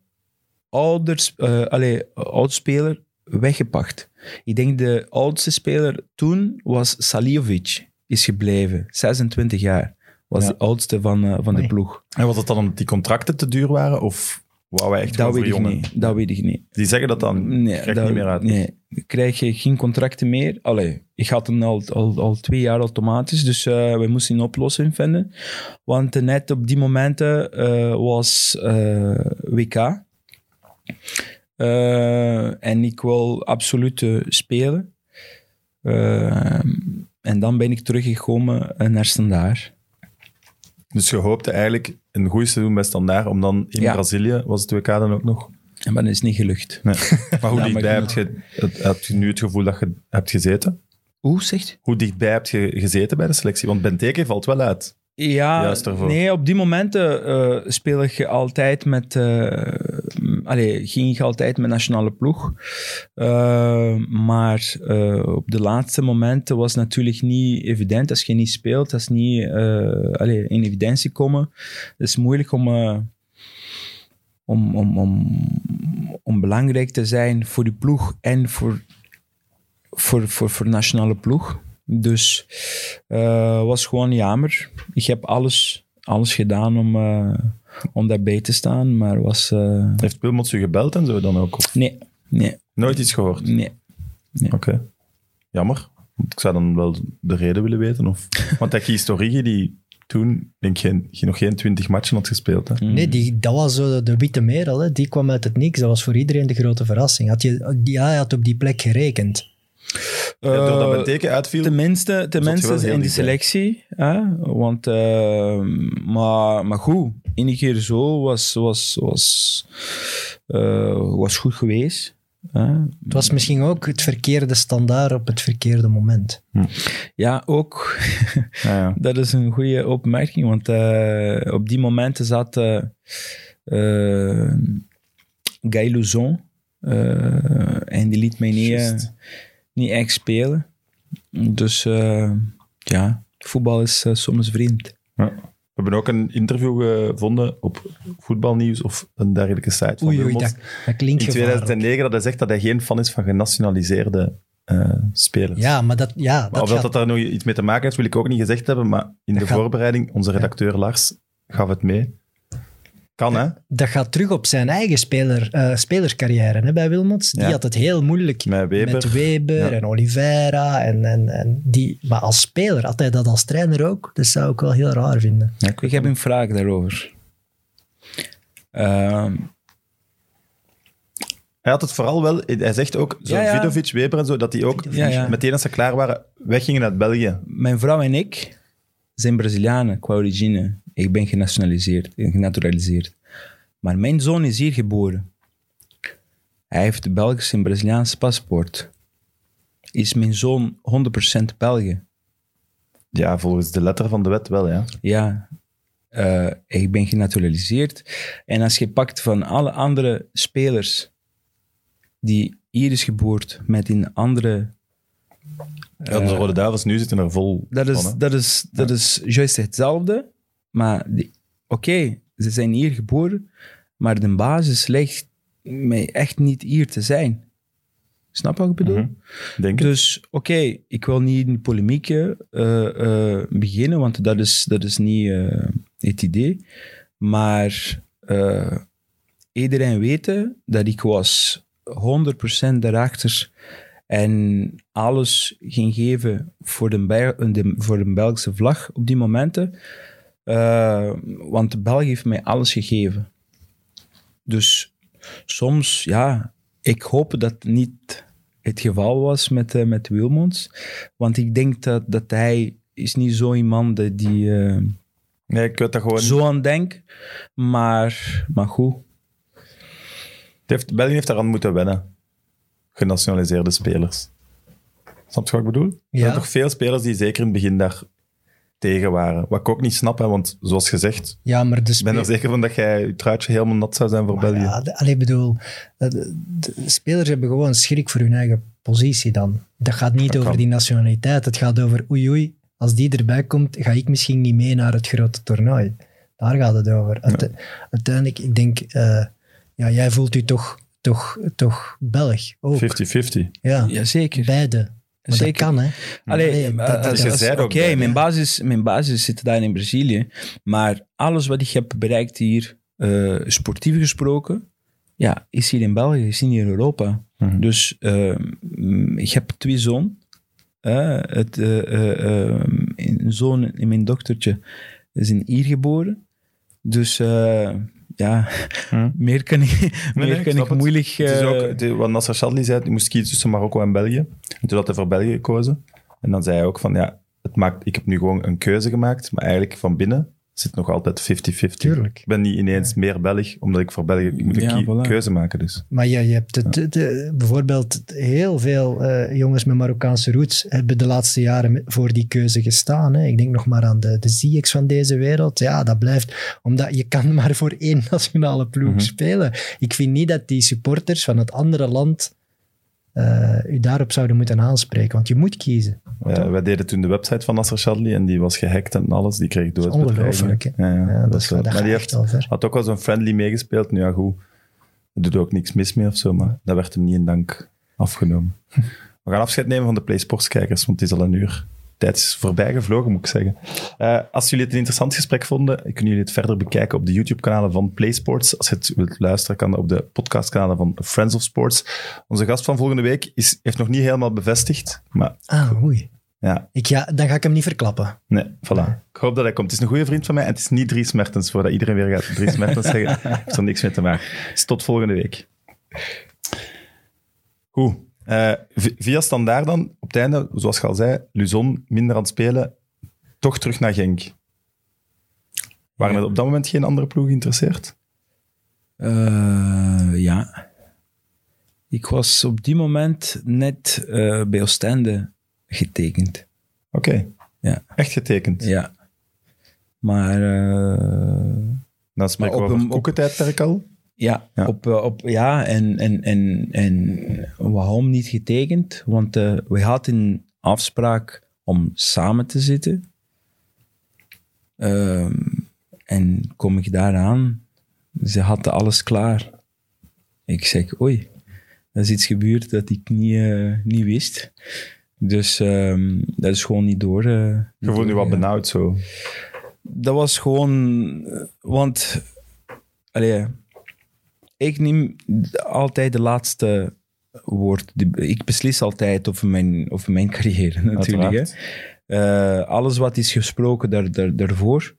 ouders, allee, oudspeler weggepakt. Ik denk de oudste speler toen was Saliovic, is gebleven. 26 jaar. Was Ja. de oudste van, eh, van de ploeg. En was het dan omdat die contracten te duur waren? Of wou wij echt Dat weet ik niet. Dat weet ik niet. Die zeggen dat dan. Nee, krijg dat- niet meer uit. Nee, krijg je geen contracten meer. Allee, ik had hem al, al, al twee jaar automatisch, dus eh, we moesten een oplossing vinden. Want net op die momenten eh, was WK. En ik wil absoluut spelen. Eh, en dan ben ik teruggekomen eh, naar Standaard. Dus je hoopte eigenlijk een goed seizoen bij Standaard, om dan in Ja. Brazilië, was het WK dan ook nog? Maar dat is niet gelukt. Nee. Maar hoe dichtbij heb je, het- heb je nu het gevoel dat je hebt gezeten? Hoe zegt Hoe dichtbij heb je gezeten bij de selectie? Want Benteke valt wel uit. Ja, Juist ervoor. nee, op die momenten eh speel ik altijd met... eh allee, ging ik altijd met nationale ploeg. Eh, maar op de laatste momenten was het natuurlijk niet evident. Als je niet speelt, dat is niet allee, in evidentie komen. Het is moeilijk om, om, om, om, om belangrijk te zijn voor die ploeg en voor, voor, voor, voor de nationale ploeg. Dus eh was gewoon jammer. Ik heb alles, alles gedaan om, eh, om daarbij te staan, maar was... eh, Heeft Wilmots u gebeld en zo dan ook? Of nee, nee, nooit iets gehoord? nee. Oké. Jammer. Want Ik zou dan wel de reden willen weten. Of... Want dat kiest Origi, die toen denk ik geen, geen- nog geen twintig matchen had gespeeld. Hè? Nee, die, dat was zo de witte merel. Hè. Die kwam uit het niks. Dat was voor iedereen de grote verrassing. Had je, ja, hij had op die plek gerekend. Ja, doordat Eh, Benteke uitviel. Tenminste, tenminste in die selectie. Hè? Want, eh, maar, maar goed, één keer zo was, was, was, eh, was goed geweest. Hè? Het was misschien ook het verkeerde standaard op het verkeerde moment. Ja, ook. Ja, ja. Dat is een goede opmerking, want eh, op die momenten zat Guy Luzon eh, en die liet mij niet echt spelen. Dus eh, ja, voetbal is eh, soms vriend. Ja. We hebben ook een interview gevonden op voetbalnieuws of een dergelijke site van Oei, oei, dat, dat klinkt In gevaarlijk. 2009 dat hij zegt dat hij geen fan is van genationaliseerde eh, spelers. Ja, maar dat, ja, Maar dat of dat, gaat... dat daar nog iets mee te maken heeft, wil ik ook niet gezegd hebben. Maar in Dat de gaat- voorbereiding, onze redacteur Lars gaf het mee. Kan, hè? dat gaat terug op zijn eigen speler, eh, spelerscarrière hè, bij Wilmots. Die Ja. had het heel moeilijk Met Weber. met Weber Ja. en Oliveira. En, en, en die, maar als speler had hij dat als trainer ook. Dat zou ik wel heel raar vinden. Ja, Ik heb een vraag daarover. Ehm, Hij had het vooral wel... Hij zegt ook, zo Ja, ja. Vidovic, Weber en zo, dat die ook Ja, ja. meteen als ze klaar waren, weggingen uit België. mijn vrouw en ik zijn Brazilianen qua origine. Ik ben genationaliseerd, genaturaliseerd. Maar mijn zoon is hier geboren. Hij heeft een Belgisch en Braziliaans paspoort. Is mijn zoon 100% België? Ja, volgens de letter van de wet wel, ja. Ja, eh, ik ben genaturaliseerd. En als je pakt van alle andere spelers die hier is geboren met een andere... ja de Rode Duivels nu zitten er vol Dat is, van, dat is, dat is juist hetzelfde. Maar oké, ze zijn hier geboren, maar de basis ligt mij echt niet hier te zijn. Snap wat ik bedoel? Mhm. Dus oké, ik wil niet in polemieken eh, eh, beginnen, want dat is, dat is niet eh, het idee. Maar iedereen weet dat ik was 100% daarachter en alles ging geven voor de, Bel- de, voor de Belgische vlag op die momenten. Eh, want België heeft mij alles gegeven. Dus soms, ja, ik hoop dat het niet het geval was met, eh, met Wilmots. Want ik denk dat, dat hij is niet zo iemand die, die eh, Nee, ik weet dat gewoon... zo aan denkt. Maar, maar goed. Het heeft, België heeft daaraan moeten wennen. Genationaliseerde spelers. Snap je wat ik bedoel? Er zijn toch veel spelers die zeker in het begin daar tegen waren. Wat ik ook niet snap, hè, want zoals gezegd, Ja, maar de ik ben er zeker van dat jij je truitje helemaal nat zou zijn voor Maar België. Ja, de, allee, bedoel, de, de spelers hebben gewoon schrik voor hun eigen positie dan. Dat gaat niet Dat over kan. die nationaliteit. Het gaat over oei oei, als die erbij komt, ga ik misschien niet mee naar het grote toernooi. Daar gaat het over. Uite- Uiteindelijk, ik denk, eh, ja, jij voelt u toch, toch, toch Belg ook. 50-50. Ja, Jazeker. beide. Maar Zeker. dat kan, hè. Allee, Allee, eh, dat- dat- Oké, mijn, basis, mijn basis zit daar in Brazilië. Maar alles wat ik heb bereikt hier, eh, sportief gesproken, ja, is hier in België, is hier in Europa. Mhm. Dus eh, mm, ik heb twee zoon. Het, eh, eh, eh, een zoon en mijn dochtertje zijn hier geboren. Dus eh, ja, Hm. meer kan ik, meer nee, kan ik moeilijk... Het is eh, ook, het- wat Nasser Chadli zei, hij moest kiezen tussen Marokko en België. En toen had hij voor België gekozen. En dan zei hij ook van, ja, het maakt, ik heb nu gewoon een keuze gemaakt, maar eigenlijk van binnen zit nog altijd 50-50. Tuurlijk. Ik ben niet ineens meer Belg, omdat ik voor België moet een Ja, kie- voilà. keuze maken. Dus. Maar je, je hebt het, de- de- bijvoorbeeld heel veel eh, jongens met Marokkaanse roots hebben de laatste jaren voor die keuze gestaan. Hè. Ik denk nog maar aan de, de Ziyechs van deze wereld. Ja, dat blijft, omdat je kan maar voor één nationale ploeg Mhm. spelen. Ik vind niet dat die supporters van het andere land eh, u daarop zouden moeten aanspreken, want je moet kiezen. Ja, wij deden toen de website van Nasser Chadli en die was gehackt en alles. Die kreeg doodbedreigingen. ongelooflijk. Ja, ja, Ja, dat dat is wel- maar die heeft, had ook wel zo'n friendly meegespeeld. Nu ja, goed. Er doet ook niks mis mee of zo, maar dat werd hem niet in dank afgenomen. We gaan afscheid nemen van de PlaySports-kijkers, want het is al een uur. Tijd is voorbij gevlogen, moet ik zeggen. Eh, als jullie het een interessant gesprek vonden, kunnen jullie het verder bekijken op de YouTube-kanalen van PlaySports. Als je het wilt luisteren, kan dat op de podcastkanalen van Friends of Sports. Onze gast van volgende week is, heeft nog niet helemaal bevestigd, maar Ah, oei. ja, Ik dan ga ik hem niet verklappen. nee, voilà. Ik hoop dat hij komt. Het is een goede vriend van mij en het is niet Dries Mertens, voordat iedereen weer gaat Dries Mertens zeggen. heeft er niks mee te maken. Dus tot volgende week. Goed. Eh, via standaard dan, op het einde, zoals je al zei, Luzon minder aan het spelen, toch terug naar Genk. Waren er op dat moment geen andere ploeg geïnteresseerd? Eh, ja. Ik was op die moment net eh, bij Oostende getekend. Oké. Ja. Echt getekend. Ja. Maar eh, Dan spreken Maar we op over een- op- al. Ja, Ja. Op, eh, op, ja en, en, en, en waarom niet getekend? Want eh, we hadden een afspraak om samen te zitten. Ehm, en kom ik daaraan, ze hadden alles klaar. Ik zeg, oei, er is iets gebeurd dat ik niet, eh, niet wist. Dus ehm, dat is gewoon niet door. eh, Je voelt nu wat benauwd zo. Dat was gewoon, want allee, ik neem altijd de laatste woord. Ik beslis altijd over mijn, over mijn carrière natuurlijk. Hè. Eh, alles wat is gesproken daar, daar, daarvoor,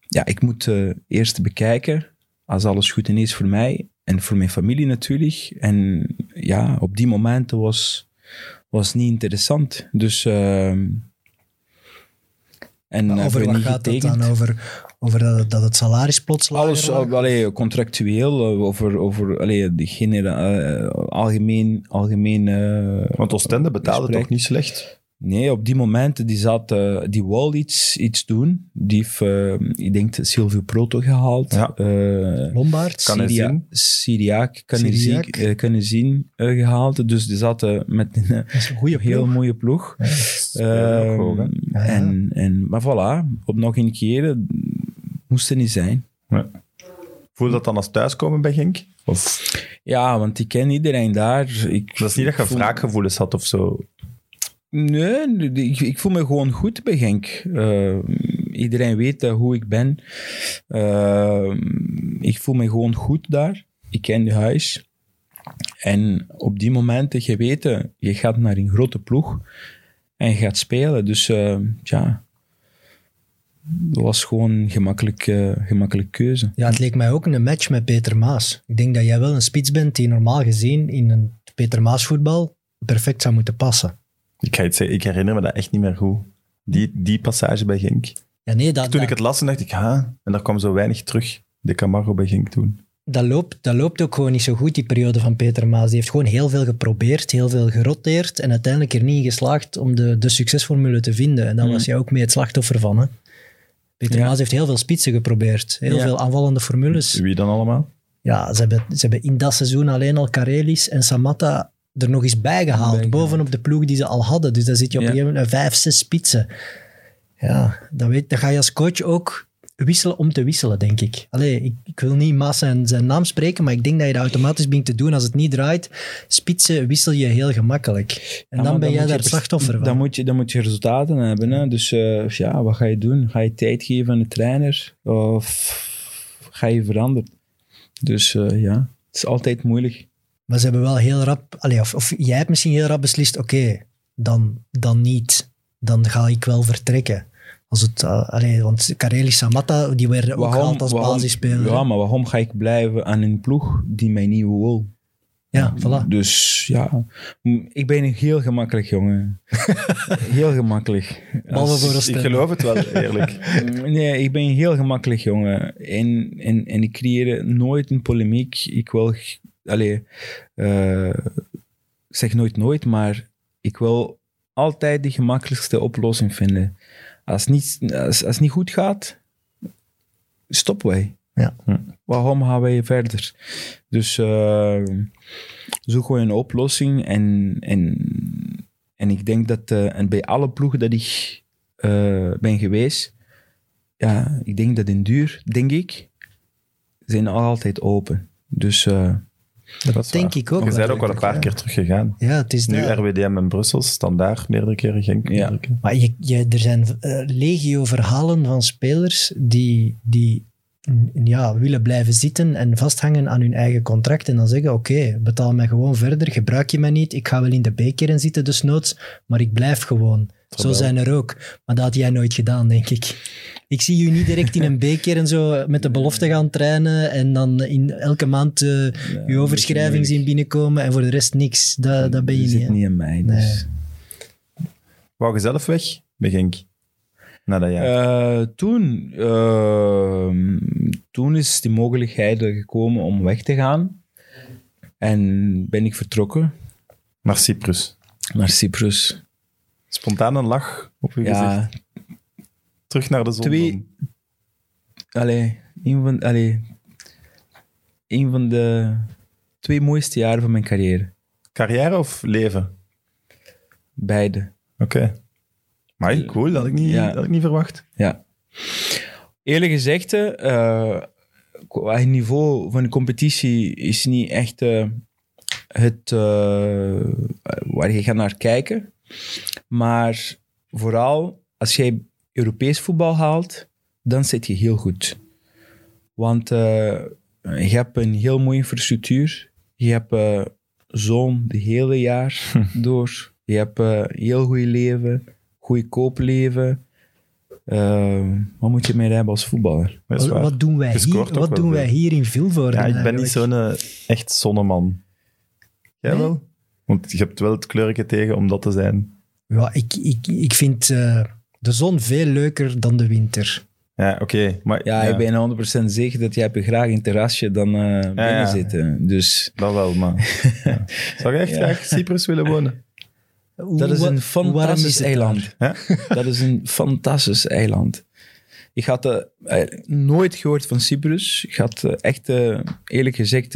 ja, ik moet eh, eerst bekijken als alles goed en is voor mij en voor mijn familie natuurlijk. En ja, op die momenten was was niet interessant. Dus ehm, en hebben over wat gaat het dan? Over, over dat, dat het salaris plots lager Alles allee, contractueel, uh, over, over allee, de genera- uh, algemeen. algemeen uh, Want Oostende betaalde gesprek. toch niet slecht? Nee, op die momenten die zat, uh, die wou iets, iets doen. Die heeft, uh, ik denk, Silvio Proto gehaald. Ja. Uh, hij Syria, zien? Syriac, kan hij Syriac. zien, kan hij zien uh, gehaald. Dus die zaten met een een goede heel ploeg. mooie ploeg. Ja, ook? Ehm, Ja, ja. en, en, maar voilà, op nog een keer moest het niet zijn. Voel je dat dan als thuiskomen bij Genk? Of Ja, want ik ken iedereen daar. Ik, dat is niet dat je voel- wraakgevoelens had of zo? Nee, ik, ik voel me gewoon goed bij Genk. Eh, iedereen weet eh, hoe ik ben. Eh, ik voel me gewoon goed daar. Ik ken de huis. En op die momenten, je weet, je gaat naar een grote ploeg en je gaat spelen. Dus ja, dat was gewoon een gemakkelijk, eh, gemakkelijke keuze. Ja, het leek mij ook een match met Peter Maas. Ik denk dat jij wel een spits bent die normaal gezien in een Peter Maas voetbal perfect zou moeten passen. Ik, ga iets zeggen, ik herinner me dat echt niet meer goed. Die, die passage bij Genk. Ja, nee, dat, Toen dat, ik het las, dacht ik, ha, en daar kwam zo weinig terug. De Camargo bij Genk toen. dat, loopt, dat loopt ook gewoon niet zo goed, die periode van Peter Maas. Die heeft gewoon heel veel geprobeerd, heel veel geroteerd en uiteindelijk er niet in geslaagd om de, de succesformule te vinden. En daar Mhm. was jij ook mee het slachtoffer van. Hè? Peter Ja. Maas heeft heel veel spitsen geprobeerd, heel Ja. veel aanvallende formules. Wie dan allemaal? Ja, ze hebben, ze hebben in dat seizoen alleen al Karelis en Samatta er nog eens bijgehaald, Bijgehaald. bovenop de ploeg die ze al hadden. Dus dan zit je op een gegeven moment met vijf, zes spitsen. Ja, dan, weet, dan ga je als coach ook wisselen om te wisselen, denk ik. Allee, ik, ik wil niet Maas zijn, zijn naam spreken, maar ik denk dat je dat automatisch begint te doen. Als het niet draait, spitsen wissel je heel gemakkelijk. En Ja, dan ben jij daar slachtoffer van. Dan moet, je, dan moet je resultaten hebben. Hè? Dus eh, ja, wat ga je doen? Ga je tijd geven aan de trainer? Of ga je veranderen? Dus eh, ja, het is altijd moeilijk. Maar ze hebben wel heel rap, allee, of, of jij hebt misschien heel rap beslist, oké, dan, dan niet. Dan ga ik wel vertrekken. Als het, uh, allee, want Karelis Samatta, die werden ook gehaald als basisspeler. Ja, maar waarom ga ik blijven aan een ploeg die mij niet wil? Ja, voilà. Dus ja, ik ben een heel gemakkelijk jongen. heel gemakkelijk. Als- voor Ik geloof het wel, eerlijk. Nee, ik ben een heel gemakkelijk jongen. En, en, en ik creëer nooit een polemiek. Ik wil... Allee, eh, ik zeg nooit nooit, maar ik wil altijd de gemakkelijkste oplossing vinden. Als, niet, als, als het niet goed gaat, stoppen wij. Ja. Hm. Waarom gaan wij verder? Dus eh, zoek gewoon een oplossing. En, en, en ik denk dat eh, en bij alle ploegen dat ik eh, ben geweest, ja, ik denk dat in duur, denk ik, zijn altijd open. Dus eh, Dat denk waar. ik ook Je bent ook wel een paar keer teruggegaan. Ja, het is Nu dat. RWDM in Brussel, standaard, meerdere keren Genk. Ja. meerdere keren. Maar je, je, er zijn eh, legio verhalen van spelers die, die ja, willen blijven zitten en vasthangen aan hun eigen contract en dan zeggen, oké, betaal mij gewoon verder, gebruik je mij niet, ik ga wel in de B-kern zitten desnoods, maar ik blijf gewoon. Zo zijn er ook. Maar dat had jij nooit gedaan, denk ik. Ik zie je niet direct in een B-kern zo met de belofte gaan trainen en dan in elke maand eh, je overschrijving zien binnenkomen en voor de rest niks. Dat, dat ben je niet. zit hè. niet in mij. Dus. Wou je zelf weg bij Genk? Na dat jaar. Eh, toen, ehm, toen is die mogelijkheid er gekomen om weg te gaan. En ben ik vertrokken Naar Cyprus. naar Cyprus. Spontaan een lach op je gezicht. Ja, Terug naar de zon. Twee- allee, een van, allee, een van de twee mooiste jaren van mijn carrière. Carrière of leven? Beide. Oké. Maar cool, dat had ik niet, Ja. dat had ik niet verwacht. Ja. Eerlijk gezegd, eh qua niveau van de competitie is niet echt eh, het eh, waar je gaat naar kijken. Maar vooral als jij Europees voetbal haalt, dan zit je heel goed. Want je hebt een heel mooie infrastructuur. Je hebt zon de hele jaar door. Je hebt eh, heel goed leven, goedkoop leven. Eh, wat moet je mee hebben als voetballer? Wat, doen wij hier, wat doen wij hier in Vilvoorde? Ja, ik ben niet zo'n eh, echt zonneman. Jij Nee? wel? Want je hebt wel het kleurje tegen om dat te zijn. Ja, ik, ik, ik vind eh, de zon veel leuker dan de winter. Ja, oké. maar Ja, ik ben 100% zeker dat jij graag in het terrasje dan eh binnen ja. zitten. Dus Dat wel, maar... ja. Zou je echt Ja. graag Cyprus willen wonen? Hoe- dat is een is fantastisch eiland. Dat is een fantastisch eiland. Ik had eh, eh, nooit gehoord van Cyprus. Ik had eh, echt, eerlijk gezegd,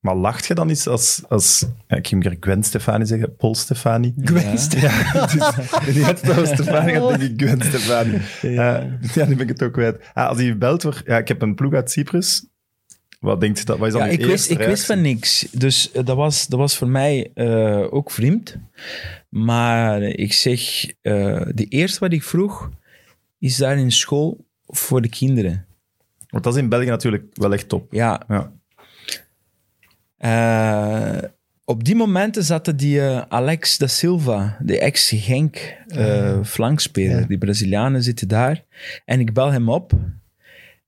Maar lacht je dan eens als... als ik ging weer Gwen Stefani zeggen, Paul Stefani. Gwen Ja. Stefani. Ja, is, die had het over Stefani, dan denk ik Gwen Stefani. Ja, ja nu ben ik het ook kwijt. Ah, als hij belt voor... Ja, ik heb een ploeg uit Cyprus. Wat denkt je dat? Wat is dan ja, ik, wist, ik wist van niks. Dus eh, dat, was, dat was voor mij eh, ook vreemd. Maar ik zeg, eh de eerste wat ik vroeg, is daar in school voor de kinderen. Want dat is in België natuurlijk wel echt top. Ja, Ja. Eh, op die momenten zaten die Alex da Silva, de ex-Genk eh flankspeler. Ja. Die Brazilianen zitten daar. En ik bel hem op.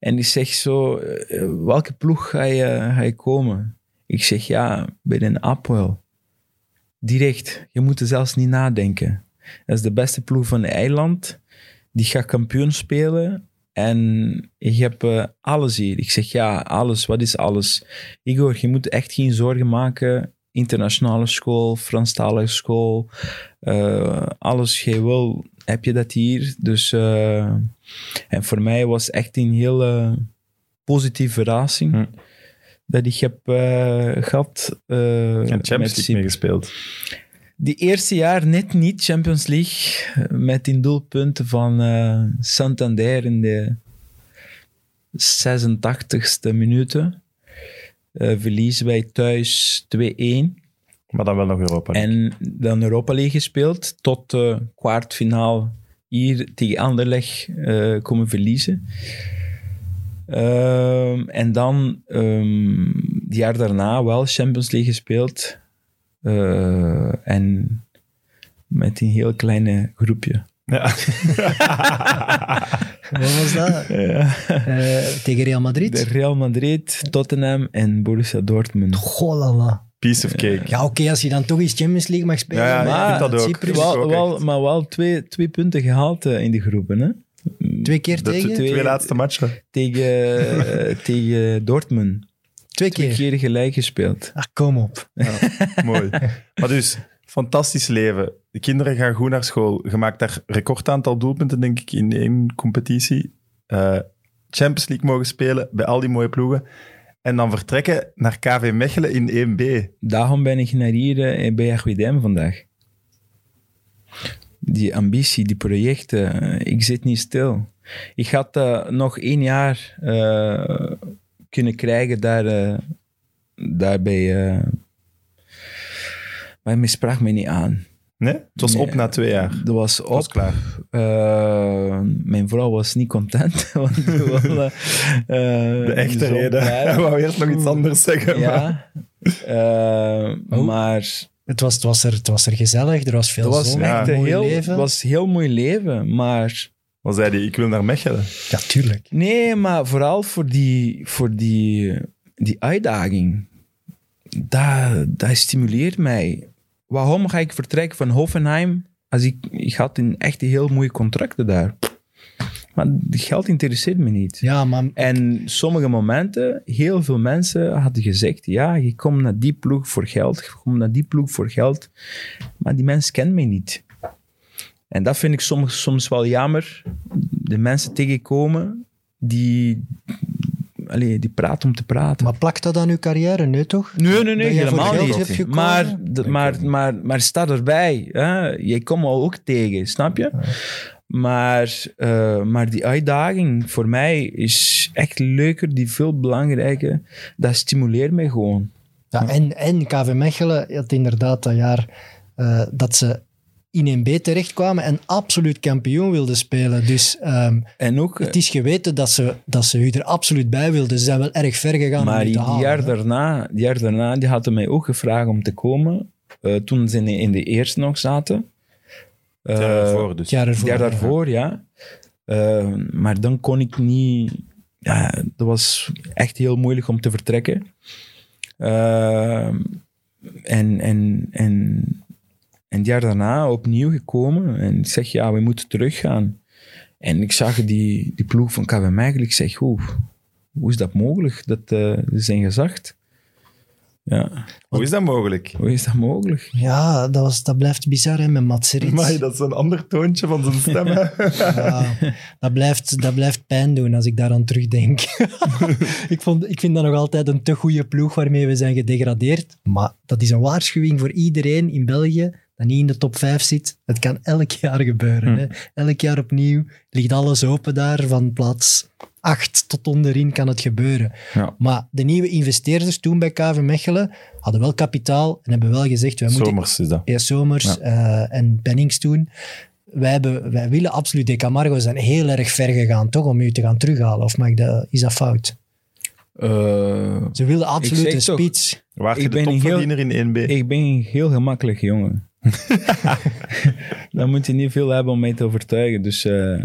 En ik zeg zo, eh, welke ploeg ga je, ga je komen? Ik zeg, ja, bij een Apoel. Direct. Je moet er zelfs niet nadenken. Dat is de beste ploeg van het eiland. Die gaat kampioen spelen. En je hebt eh, alles hier. Ik zeg, ja, alles. Wat is alles? Igor, je moet echt geen zorgen maken. Internationale school, Franstalige school, eh, alles je wil, heb je dat hier. Dus, eh, en voor mij was echt een hele positieve verrassing Hm. dat ik heb eh, gehad. eh, En Champions League meegespeeld. Die eerste jaar net niet Champions League, met in doelpunten van Santander in de 86ste minuten. Eh, verliezen wij thuis 2-1. Maar dan wel nog Europa. League. En dan Europa League gespeeld tot de kwartfinaal hier tegen Anderlecht eh, komen verliezen. Ehm, en dan um, het jaar daarna wel Champions League gespeeld. Eh, en met een heel kleine groepje. Ja. Wat was dat? Ja. Eh, tegen Real Madrid? De Real Madrid, Tottenham en Borussia Dortmund. Golala. Piece of cake. Ja, oké, als je dan toch eens Champions League mag spelen. Ja, ja, maar ik vind dat ook. Cyprus, ook Wel, wel, maar wel twee, twee punten gehaald eh, in de groepen. Hè? Twee keer De tegen? Twee, twee laatste matchen. tegen, eh, tegen Dortmund. Twee keer. keer gelijk gespeeld. Ah, kom op. Mooi. Maar dus, fantastisch leven. De kinderen gaan goed naar school. Je maakt daar recordaantal doelpunten, denk ik, in één competitie. Eh, Champions League mogen spelen bij al die mooie ploegen. En dan vertrekken naar KV Mechelen in 1B. Daarom ben ik naar hier eh, bij RWDM vandaag. Die ambitie, die projecten, eh, ik zit niet stil. Ik had eh, nog één jaar kunnen krijgen daar, eh, daarbij. maar hij sprak me niet aan. Nee? Het was Nee. op na twee jaar. Dat was Het was op. klaar. Eh, mijn vrouw was niet content. want eh, De echte reden. Hij wou eerst nog iets anders zeggen. maar- Ja. Eh, Oh. Maar Het was, het, was er, het was er gezellig, er was veel dat was zon, ja, echt een mooi heel, leven. het was een heel mooi leven. Maar Wat zei hij? Ik wil naar Mechelen. Ja, tuurlijk. nee, maar vooral voor die, voor die, die uitdaging. Dat, dat stimuleert mij. Waarom ga ik vertrekken van Hoffenheim als ik, ik had een echt heel mooie contracten daar? Maar geld interesseert me niet. Ja, maar En sommige momenten, heel veel mensen hadden gezegd, ja, je komt naar die ploeg voor geld, je komt naar die ploeg voor geld, maar die mensen kennen mij niet. En dat vind ik soms, soms wel jammer. De mensen tegenkomen die, allee, die praten om te praten. Maar plakt dat aan uw carrière? Nee, toch? Nee, nee, nee, helemaal niet. Maar, d- maar, maar, maar sta erbij. Hè? Je komt al ook tegen, snap je? Maar, eh, maar die uitdaging voor mij is echt leuker, die veel belangrijker. Dat stimuleert mij gewoon. Ja, en, en KV Mechelen had inderdaad dat jaar eh, dat ze in 1B terechtkwamen en absoluut kampioen wilden spelen. Dus ehm, En ook, het is geweten dat ze, dat ze u er absoluut bij wilden. Ze zijn wel erg ver gegaan maar om u die te halen. jaar hè. daarna, die jaar daarna, die hadden mij ook gevraagd om te komen. eh, toen ze in de, in de eerste nog zaten. Het jaar Eh, ervoor dus. Het jaar Het ervoor. jaar daarvoor, ja. Eh, maar dan kon ik niet... Ja, dat was echt heel moeilijk om te vertrekken. En, en, en, en het jaar daarna opnieuw gekomen. En ik zeg, ja, we moeten teruggaan. En ik zag die, die ploeg van KV Mechelen. Ik zeg, hoe, hoe is dat mogelijk? Dat eh, ze zijn gezegd. Ja, Hoe is dat mogelijk? hoe is dat mogelijk? Ja, dat, was, dat blijft bizar hè, met Mats Rits. Maar dat is een ander toontje van zijn stem. hè. Ja, dat, blijft, dat blijft pijn doen als ik daaraan terugdenk. ik, vond, ik vind dat nog altijd een te goede ploeg waarmee we zijn gedegradeerd. Maar dat is een waarschuwing voor iedereen in België dat niet in de top 5 zit. Het kan elk jaar gebeuren. Hè. Elk jaar opnieuw ligt alles open daar. Van plaats 8 tot onderin kan het gebeuren. Ja. Maar de nieuwe investeerders toen bij KV Mechelen hadden wel kapitaal en hebben wel gezegd, wij moeten Zomers is dat. ja, Ja. eh, en Bennings toen. Wij, hebben, wij willen absoluut, De Camargo zijn heel erg ver gegaan, toch, om u te gaan terughalen. Of mag ik dat, is dat fout? Eh, Ze wilden absoluut een spits. Waar je Ik de topverdiener in 1B? Ik ben een heel gemakkelijk jongen. Dan moet je niet veel hebben om mij te overtuigen. Dus eh,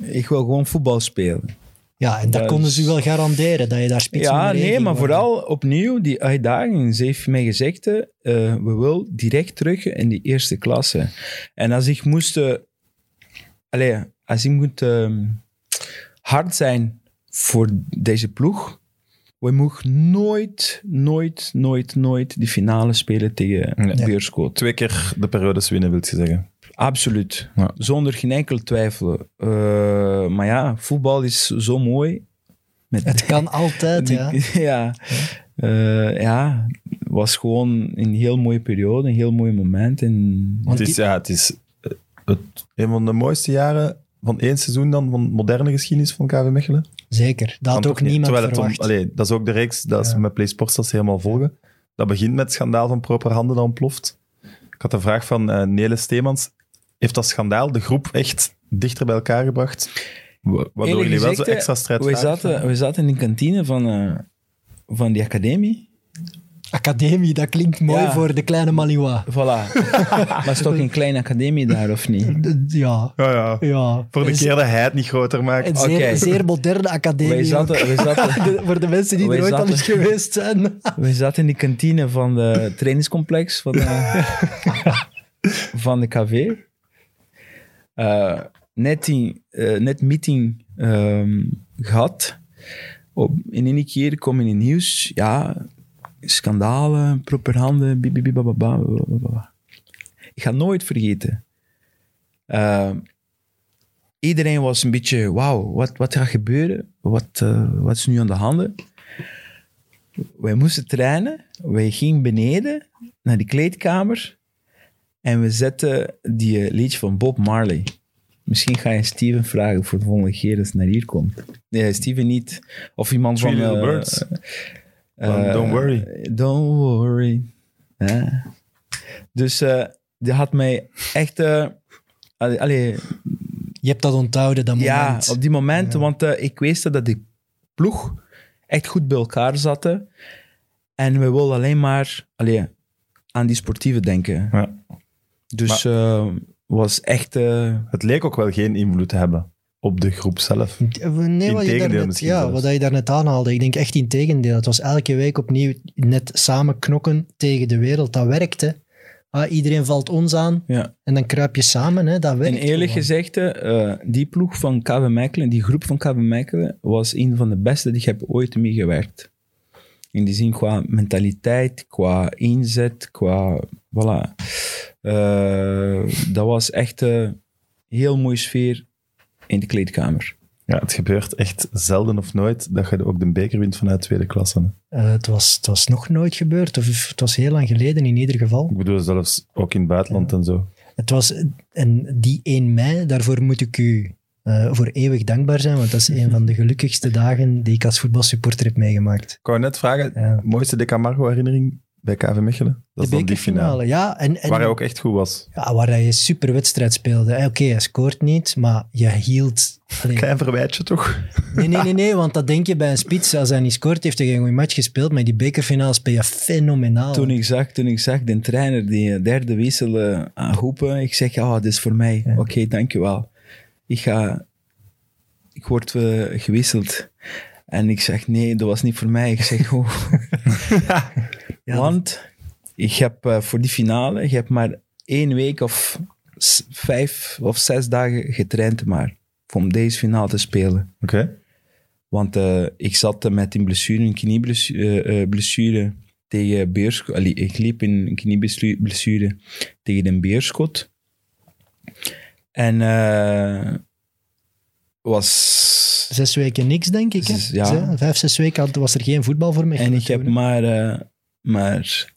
ik wil gewoon voetbal spelen. Ja, en dat Dat konden ze wel garanderen, dat je daar spits ja, nee, maar worden. vooral opnieuw die uitdaging. Ze heeft mij gezegd, eh, we willen direct terug in die eerste klasse. En als ik moest... allee, als ik moet ehm, hard zijn voor deze ploeg... We mogen nooit, nooit, nooit, nooit die finale spelen tegen Nee. Beerschot. Twee keer de periodes winnen, wil je zeggen. Absoluut. Ja. Zonder geen enkel twijfel. Eh, maar ja, voetbal is zo mooi. Met Het kan altijd, die- ja. ja. Eh, ja, het was gewoon een heel mooie periode, een heel mooi moment. En het is, ja, het is eh, het, een van de mooiste jaren van één seizoen dan van moderne geschiedenis van KV Mechelen. Zeker, dat had ook niemand Terwijl het om- verwacht. allee, dat is ook de reeks dat Ja. ze met Play Sports dat ze helemaal volgen. Dat begint met het schandaal van Proper Handen dat ontploft. Ik had een vraag van eh Nele Steemans. Heeft dat schandaal de groep echt dichter bij elkaar gebracht? Wa- Waardoor jullie wel zo extra strijd we zaten, we zaten in de kantine van, eh, van die academie. Academie, dat klinkt mooi Ja. voor de kleine Malinois. Voilà. maar is toch een kleine academie daar, of niet? Ja, Ja, ja. ja. Voor de keer dat hij het niet groter maakt. Een zeer, Oké. zeer moderne academie. Wij zaten, wij, zaten, De- voor de mensen die er ooit al eens geweest zijn. wij zaten in de kantine van de trainingscomplex van de, van de KV. Eh, net, die, eh, net meeting ehm, gehad. Op, in één keer kom in het nieuws, ja, schandalen, propaganda, bibibibababa. Ik ga nooit vergeten. Eh, iedereen was een beetje, wauw, wat, wat gaat gebeuren? Wat, eh, wat is nu aan de handen? Wij moesten trainen. Wij gingen beneden naar die kleedkamer. En we zetten die eh, liedje van Bob Marley. Misschien ga je Steven vragen voor de volgende keer als hij naar hier komt. Nee, Steven niet. Of iemand Three van... Little Birds. Eh, Don't Worry. Don't worry. Ja. Dus eh die had mij echt... eh allee, allee, Je hebt dat onthouden, dat ja, moment. op die moment. Ja. Want eh, ik wist dat die ploeg echt goed bij elkaar zaten. En we wilden alleen maar allee, aan die sportieve denken. Ja. Dus eh, was echt... Het leek ook wel geen invloed te hebben op de groep zelf. Nee, wat je, Integendeel daarnet, misschien ja, zelfs. wat je daarnet aanhaalde. Ik denk echt in tegendeel. Het was elke week opnieuw net samen knokken tegen de wereld. Dat werkte. Ah, iedereen valt ons aan ja. en dan kruip je samen. Hè. Dat werkt En eerlijk gewoon. gezegd, eh, die ploeg van KV Mechelen, die groep van KV Mechelen, was een van de beste die ik heb ooit mee gewerkt. In die zin qua mentaliteit, qua inzet, qua... Voilà. Eh, dat was echt een heel mooie sfeer in de kleedkamer. Ja, het gebeurt echt zelden of nooit dat je ook de beker wint vanuit tweede klasse. Eh, het, was, het was nog nooit gebeurd, of het was heel lang geleden in ieder geval. Ik bedoel zelfs ook in het buitenland en zo. Het was, en die 1 mei, daarvoor moet ik u eh, voor eeuwig dankbaar zijn, want dat is een van de gelukkigste dagen die ik als voetbalsupporter heb meegemaakt. Ik wou net vragen, Ja. mooiste De Camargo-herinnering bij KV Mechelen? Dat is de dan die finale. bekerfinale, ja. En, en, Waar hij ook echt goed was. ja, waar hij een super wedstrijd speelde. Oké, hij scoort niet, maar je hield... Allee, Klein verwijtje toch? nee, nee, nee, nee, want dat denk je bij een spits. Als hij niet scoort, heeft hij geen goede match gespeeld, maar die bekerfinale speel je fenomenaal. Toen ik zag, toen ik zag de trainer die eh, derde wissel eh, aanroepen, ik zeg, ah, dit is voor mij. Ja. Oké, dankjewel. Ik ga... Ik word eh, gewisseld. En ik zeg, nee, dat was niet voor mij. Ik zeg, oh. Ja, Want ik heb eh, voor die finale, je hebt maar één week of vijf of zes dagen getraind maar. Om deze finale te spelen. Oké. Want eh, ik zat met een blessure, een knieblessure eh, eh, blessure tegen Beerschot. Allee, ik liep in een knieblessure tegen de Beerschot. En eh, was... Zes weken niks, denk ik. Hè? Zes- ja. Zo, Vijf, zes weken had- was er geen voetbal voor mij. En ik heb maar, eh, maar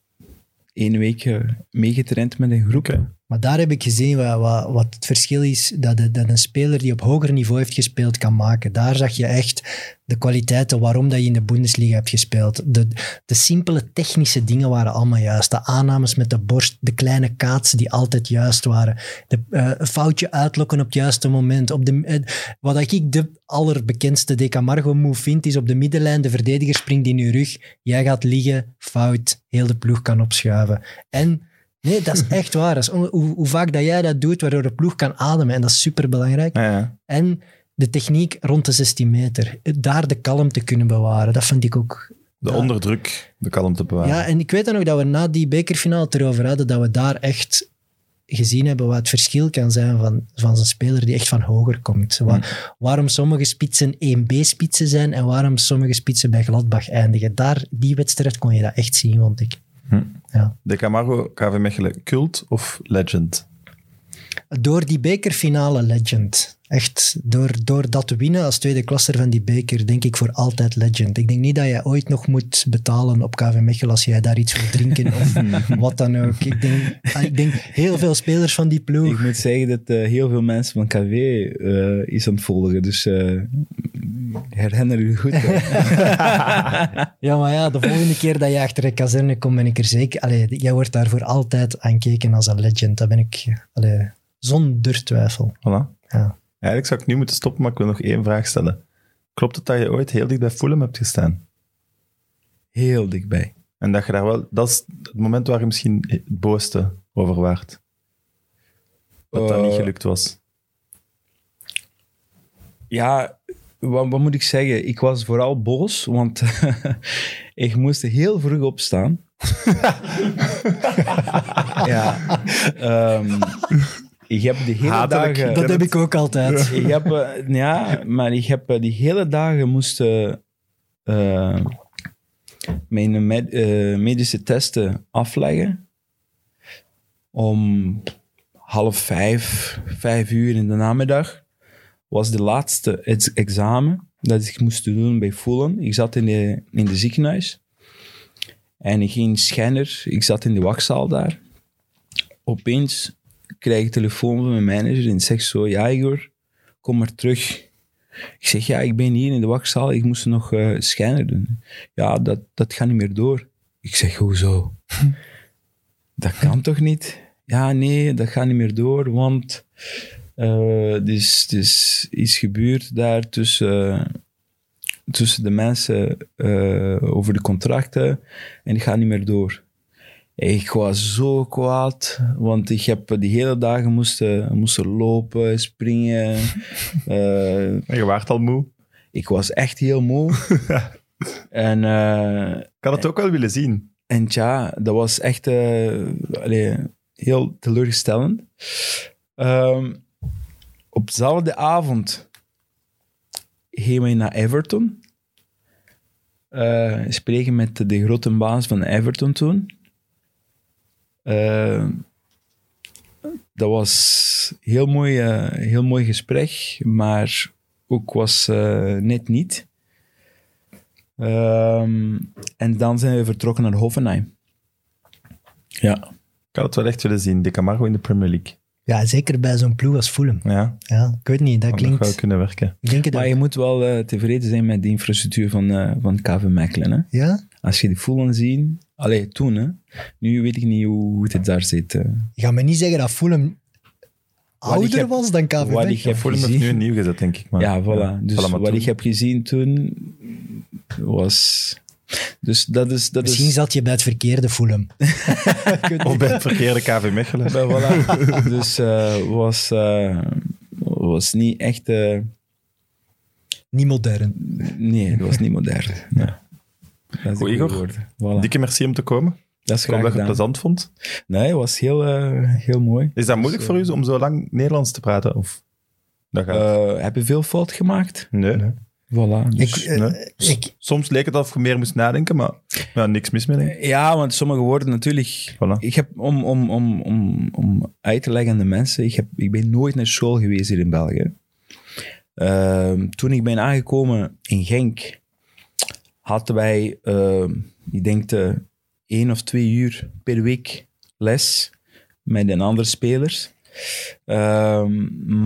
één week eh, meegetraind met een groep. Maar daar heb ik gezien wat, het verschil is dat, dat een speler die op hoger niveau heeft gespeeld kan maken. Daar zag je echt de kwaliteiten waarom dat je in de Bundesliga hebt gespeeld. De, de simpele technische dingen waren allemaal juist. De aannames met de borst, de kleine kaatsen die altijd juist waren. De, eh, foutje uitlokken op het juiste moment. Op de, eh, wat ik de allerbekendste De Camargo move vind, is op de middenlijn de verdediger springt in je rug. Jij gaat liggen, fout, heel de ploeg kan opschuiven. En Nee, dat is echt waar. Dat is hoe, hoe vaak dat jij dat doet, waardoor de ploeg kan ademen. En dat is superbelangrijk. Ja, ja. En de techniek rond de 16 meter. Daar de kalmte kunnen bewaren. Dat vind ik ook... De Ja. onderdruk, de kalmte bewaren. Ja, en ik weet dan nog dat we na die bekerfinale erover hadden, dat we daar echt gezien hebben wat het verschil kan zijn van, van zo'n speler die echt van hoger komt. Wa- Waarom sommige spitsen 1B-spitsen zijn en waarom sommige spitsen bij Gladbach eindigen. Daar, die wedstrijd kon je dat echt zien, vond ik. De Camargo, KV Mechelen, cult of legend? Door die bekerfinale legend. Echt, door, door dat te winnen als tweede klasser van die beker, denk ik voor altijd legend. Ik denk niet dat jij ooit nog moet betalen op KV Mechelen als jij daar iets wil drinken of wat dan ook. Ik denk, ah, ik denk heel veel spelers van die ploeg. Ik moet zeggen dat eh, heel veel mensen van KV eh, is aan het volgen. Dus eh herinner u goed. Ja, maar ja, de volgende keer dat je achter de kazerne komt, ben ik er zeker... Allee, jij wordt daarvoor altijd aankeken als een legend. Dat ben ik allee, zonder twijfel. Voilà. Ja. Eigenlijk zou ik nu moeten stoppen, maar ik wil nog één vraag stellen. Klopt het dat je ooit heel dicht bij Fulham hebt gestaan? Heel dichtbij. En dat je daar wel... Dat is het moment waar je misschien het boosste over waart. Dat dat Eh, niet gelukt was. Ja, wat, wat moet ik zeggen? Ik was vooral boos, want ik moest heel vroeg opstaan. ja. Ehm, ik heb de hele Hatelijk. dagen... Dat heb ik ook altijd. Ik heb, eh, ja, maar ik heb eh, die hele dagen moesten eh, mijn med- medische testen afleggen. Om half vijf, vijf uur in de namiddag was de laatste ex- examen dat ik moest doen bij Fulham. Ik zat in de, in de ziekenhuis en ik ging scanner. Ik zat in de wachtzaal daar. Opeens krijg ik telefoon van mijn manager en zegt zo, ja Igor, kom maar terug. Ik zeg, ja, ik ben hier in de wachtzaal, ik moest nog schijnen doen. Ja, dat, dat gaat niet meer door. Ik zeg, hoezo? dat kan toch niet? Ja, nee, dat gaat niet meer door, want er is, er is iets gebeurd daar tussen, tussen de mensen eh, over de contracten en die gaat niet meer door. Ik was zo kwaad, want ik heb die hele dagen moesten, moesten lopen, springen. eh, je waart al moe. ik was echt heel moe. en, eh, Ik had het ook wel willen zien. en tja, dat was echt eh, allee, heel teleurstellend. Ehm, op dezelfde avond gingen we naar Everton. Eh, spreken met de grote baas van Everton toen. Eh, dat was een heel mooi, eh, heel mooi gesprek, maar ook was net niet. Ehm, en dan zijn we vertrokken naar Hoffenheim. Ja. Ik had het wel echt willen zien. De Camargo in de Premier League. Ja, zeker bij zo'n ploeg als Fulham. Ja, Ja, ik weet niet, dat wel klinkt... kunnen werken. Ik denk het Maar ook. je moet wel eh, tevreden zijn met de infrastructuur van, eh van KV Mechelen. Hè? Ja? Als je die voelen zien... Allee, toen hè. Nu weet ik niet hoe, hoe het daar zit. eh. Je gaat me niet zeggen dat Fulham ouder heb- was dan KV wat ik Mechelen. heb Fulham heeft gezien. nu nieuw gezet, denk ik. Maar, ja, voilà. Dus Voilà, maar wat toen- ik heb gezien toen was... Dus dat is... Dat Misschien is, zat je bij het verkeerde Fulham. Weet Of bij het verkeerde KV Mechelen. Ja, voilà. dus eh, was, eh, was niet echt... eh, Niet modern. nee, dat was niet modern. Ja. Dat is Goed, Igor. Voilà. Dikke merci om te komen. dat is Ik hoop dat je het plezant vond. Nee, het was heel, heel mooi. Is dat moeilijk Dus, voor u om zo lang Nederlands te praten? Of? Dat gaat. Eh, heb je veel fout gemaakt? nee. Voilà. dus- Ik, eh, nee. ik, Soms leek het alsof je meer moest nadenken, maar ja, niks mis mee. denk ja, want sommige woorden natuurlijk... Voilà. Ik heb, om, om, om, om, om uit te leggen aan de mensen, ik, heb, ik ben nooit naar school geweest hier in België. Ehm, toen ik ben aangekomen in Genk, hadden wij, ehm, ik denk, de één of twee uur per week les met de andere spelers. Ehm,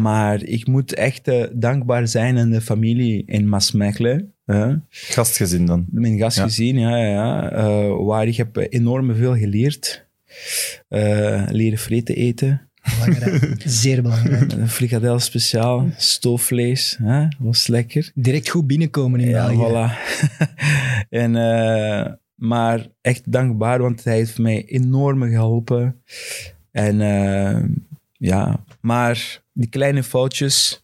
maar ik moet echt eh, dankbaar zijn aan de familie in Maasmechelen. hè. Gastgezin dan. Mijn gastgezin, ja, ja, ja. Eh, waar ik heb enorm veel geleerd. Eh, leren vreten eten. belangrijk. Zeer belangrijk. Een frikadel speciaal, stoofvlees, hè? was lekker. Direct goed binnenkomen in Ja, België. voilà. en, eh, maar echt dankbaar, want hij heeft mij enorm geholpen. En eh, ja, maar die kleine foutjes,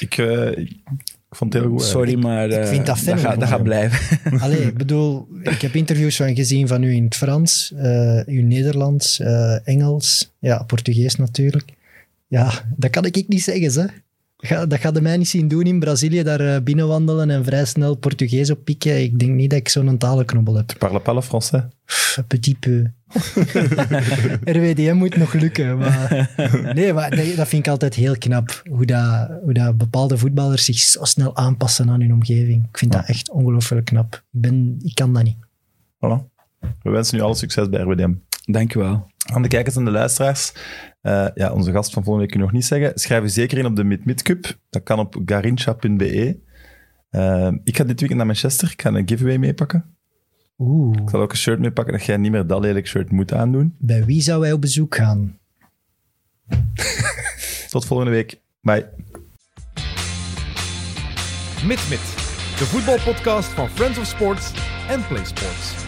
Ik, eh, ik vond het heel goed. sorry, maar ik eh, vind dat dat, gaat, dat gaat blijven. Allee, ik bedoel, ik heb interviews van gezien van u in het Frans, eh uw Nederlands, eh, Engels, ja, Portugees natuurlijk. Ja, dat kan ik niet zeggen, hè. Ga, dat gaat de mij niet zien doen in Brazilië, daar eh, binnenwandelen en vrij snel Portugees op pikken. Ik denk niet dat ik zo'n talenknobbel heb. Je parle pas le français. Pff, een petit peu. RWDM moet nog lukken. Maar... Nee, maar nee, dat vind ik altijd heel knap. Hoe, dat, hoe dat bepaalde voetballers zich zo snel aanpassen aan hun omgeving. Ik vind dat echt ongelooflijk knap. Ik, ben, ik kan dat niet. Voilà. We wensen u alle succes bij RWDM. Dank je wel. Aan de kijkers en de luisteraars, eh, ja, onze gast van volgende week kun ik nog niet zeggen. Schrijf u zeker in op de Mid-Mid Cup. Dat kan op garincha.be. Eh, ik ga dit weekend naar Manchester. Ik ga een giveaway meepakken. Oeh. Ik zal ook een shirt meepakken dat jij niet meer dat lelijk shirt moet aandoen. Bij wie zou wij op bezoek gaan? Tot volgende week. Bye. Mit Mit, de voetbalpodcast van Friends of Sports en Play Sports.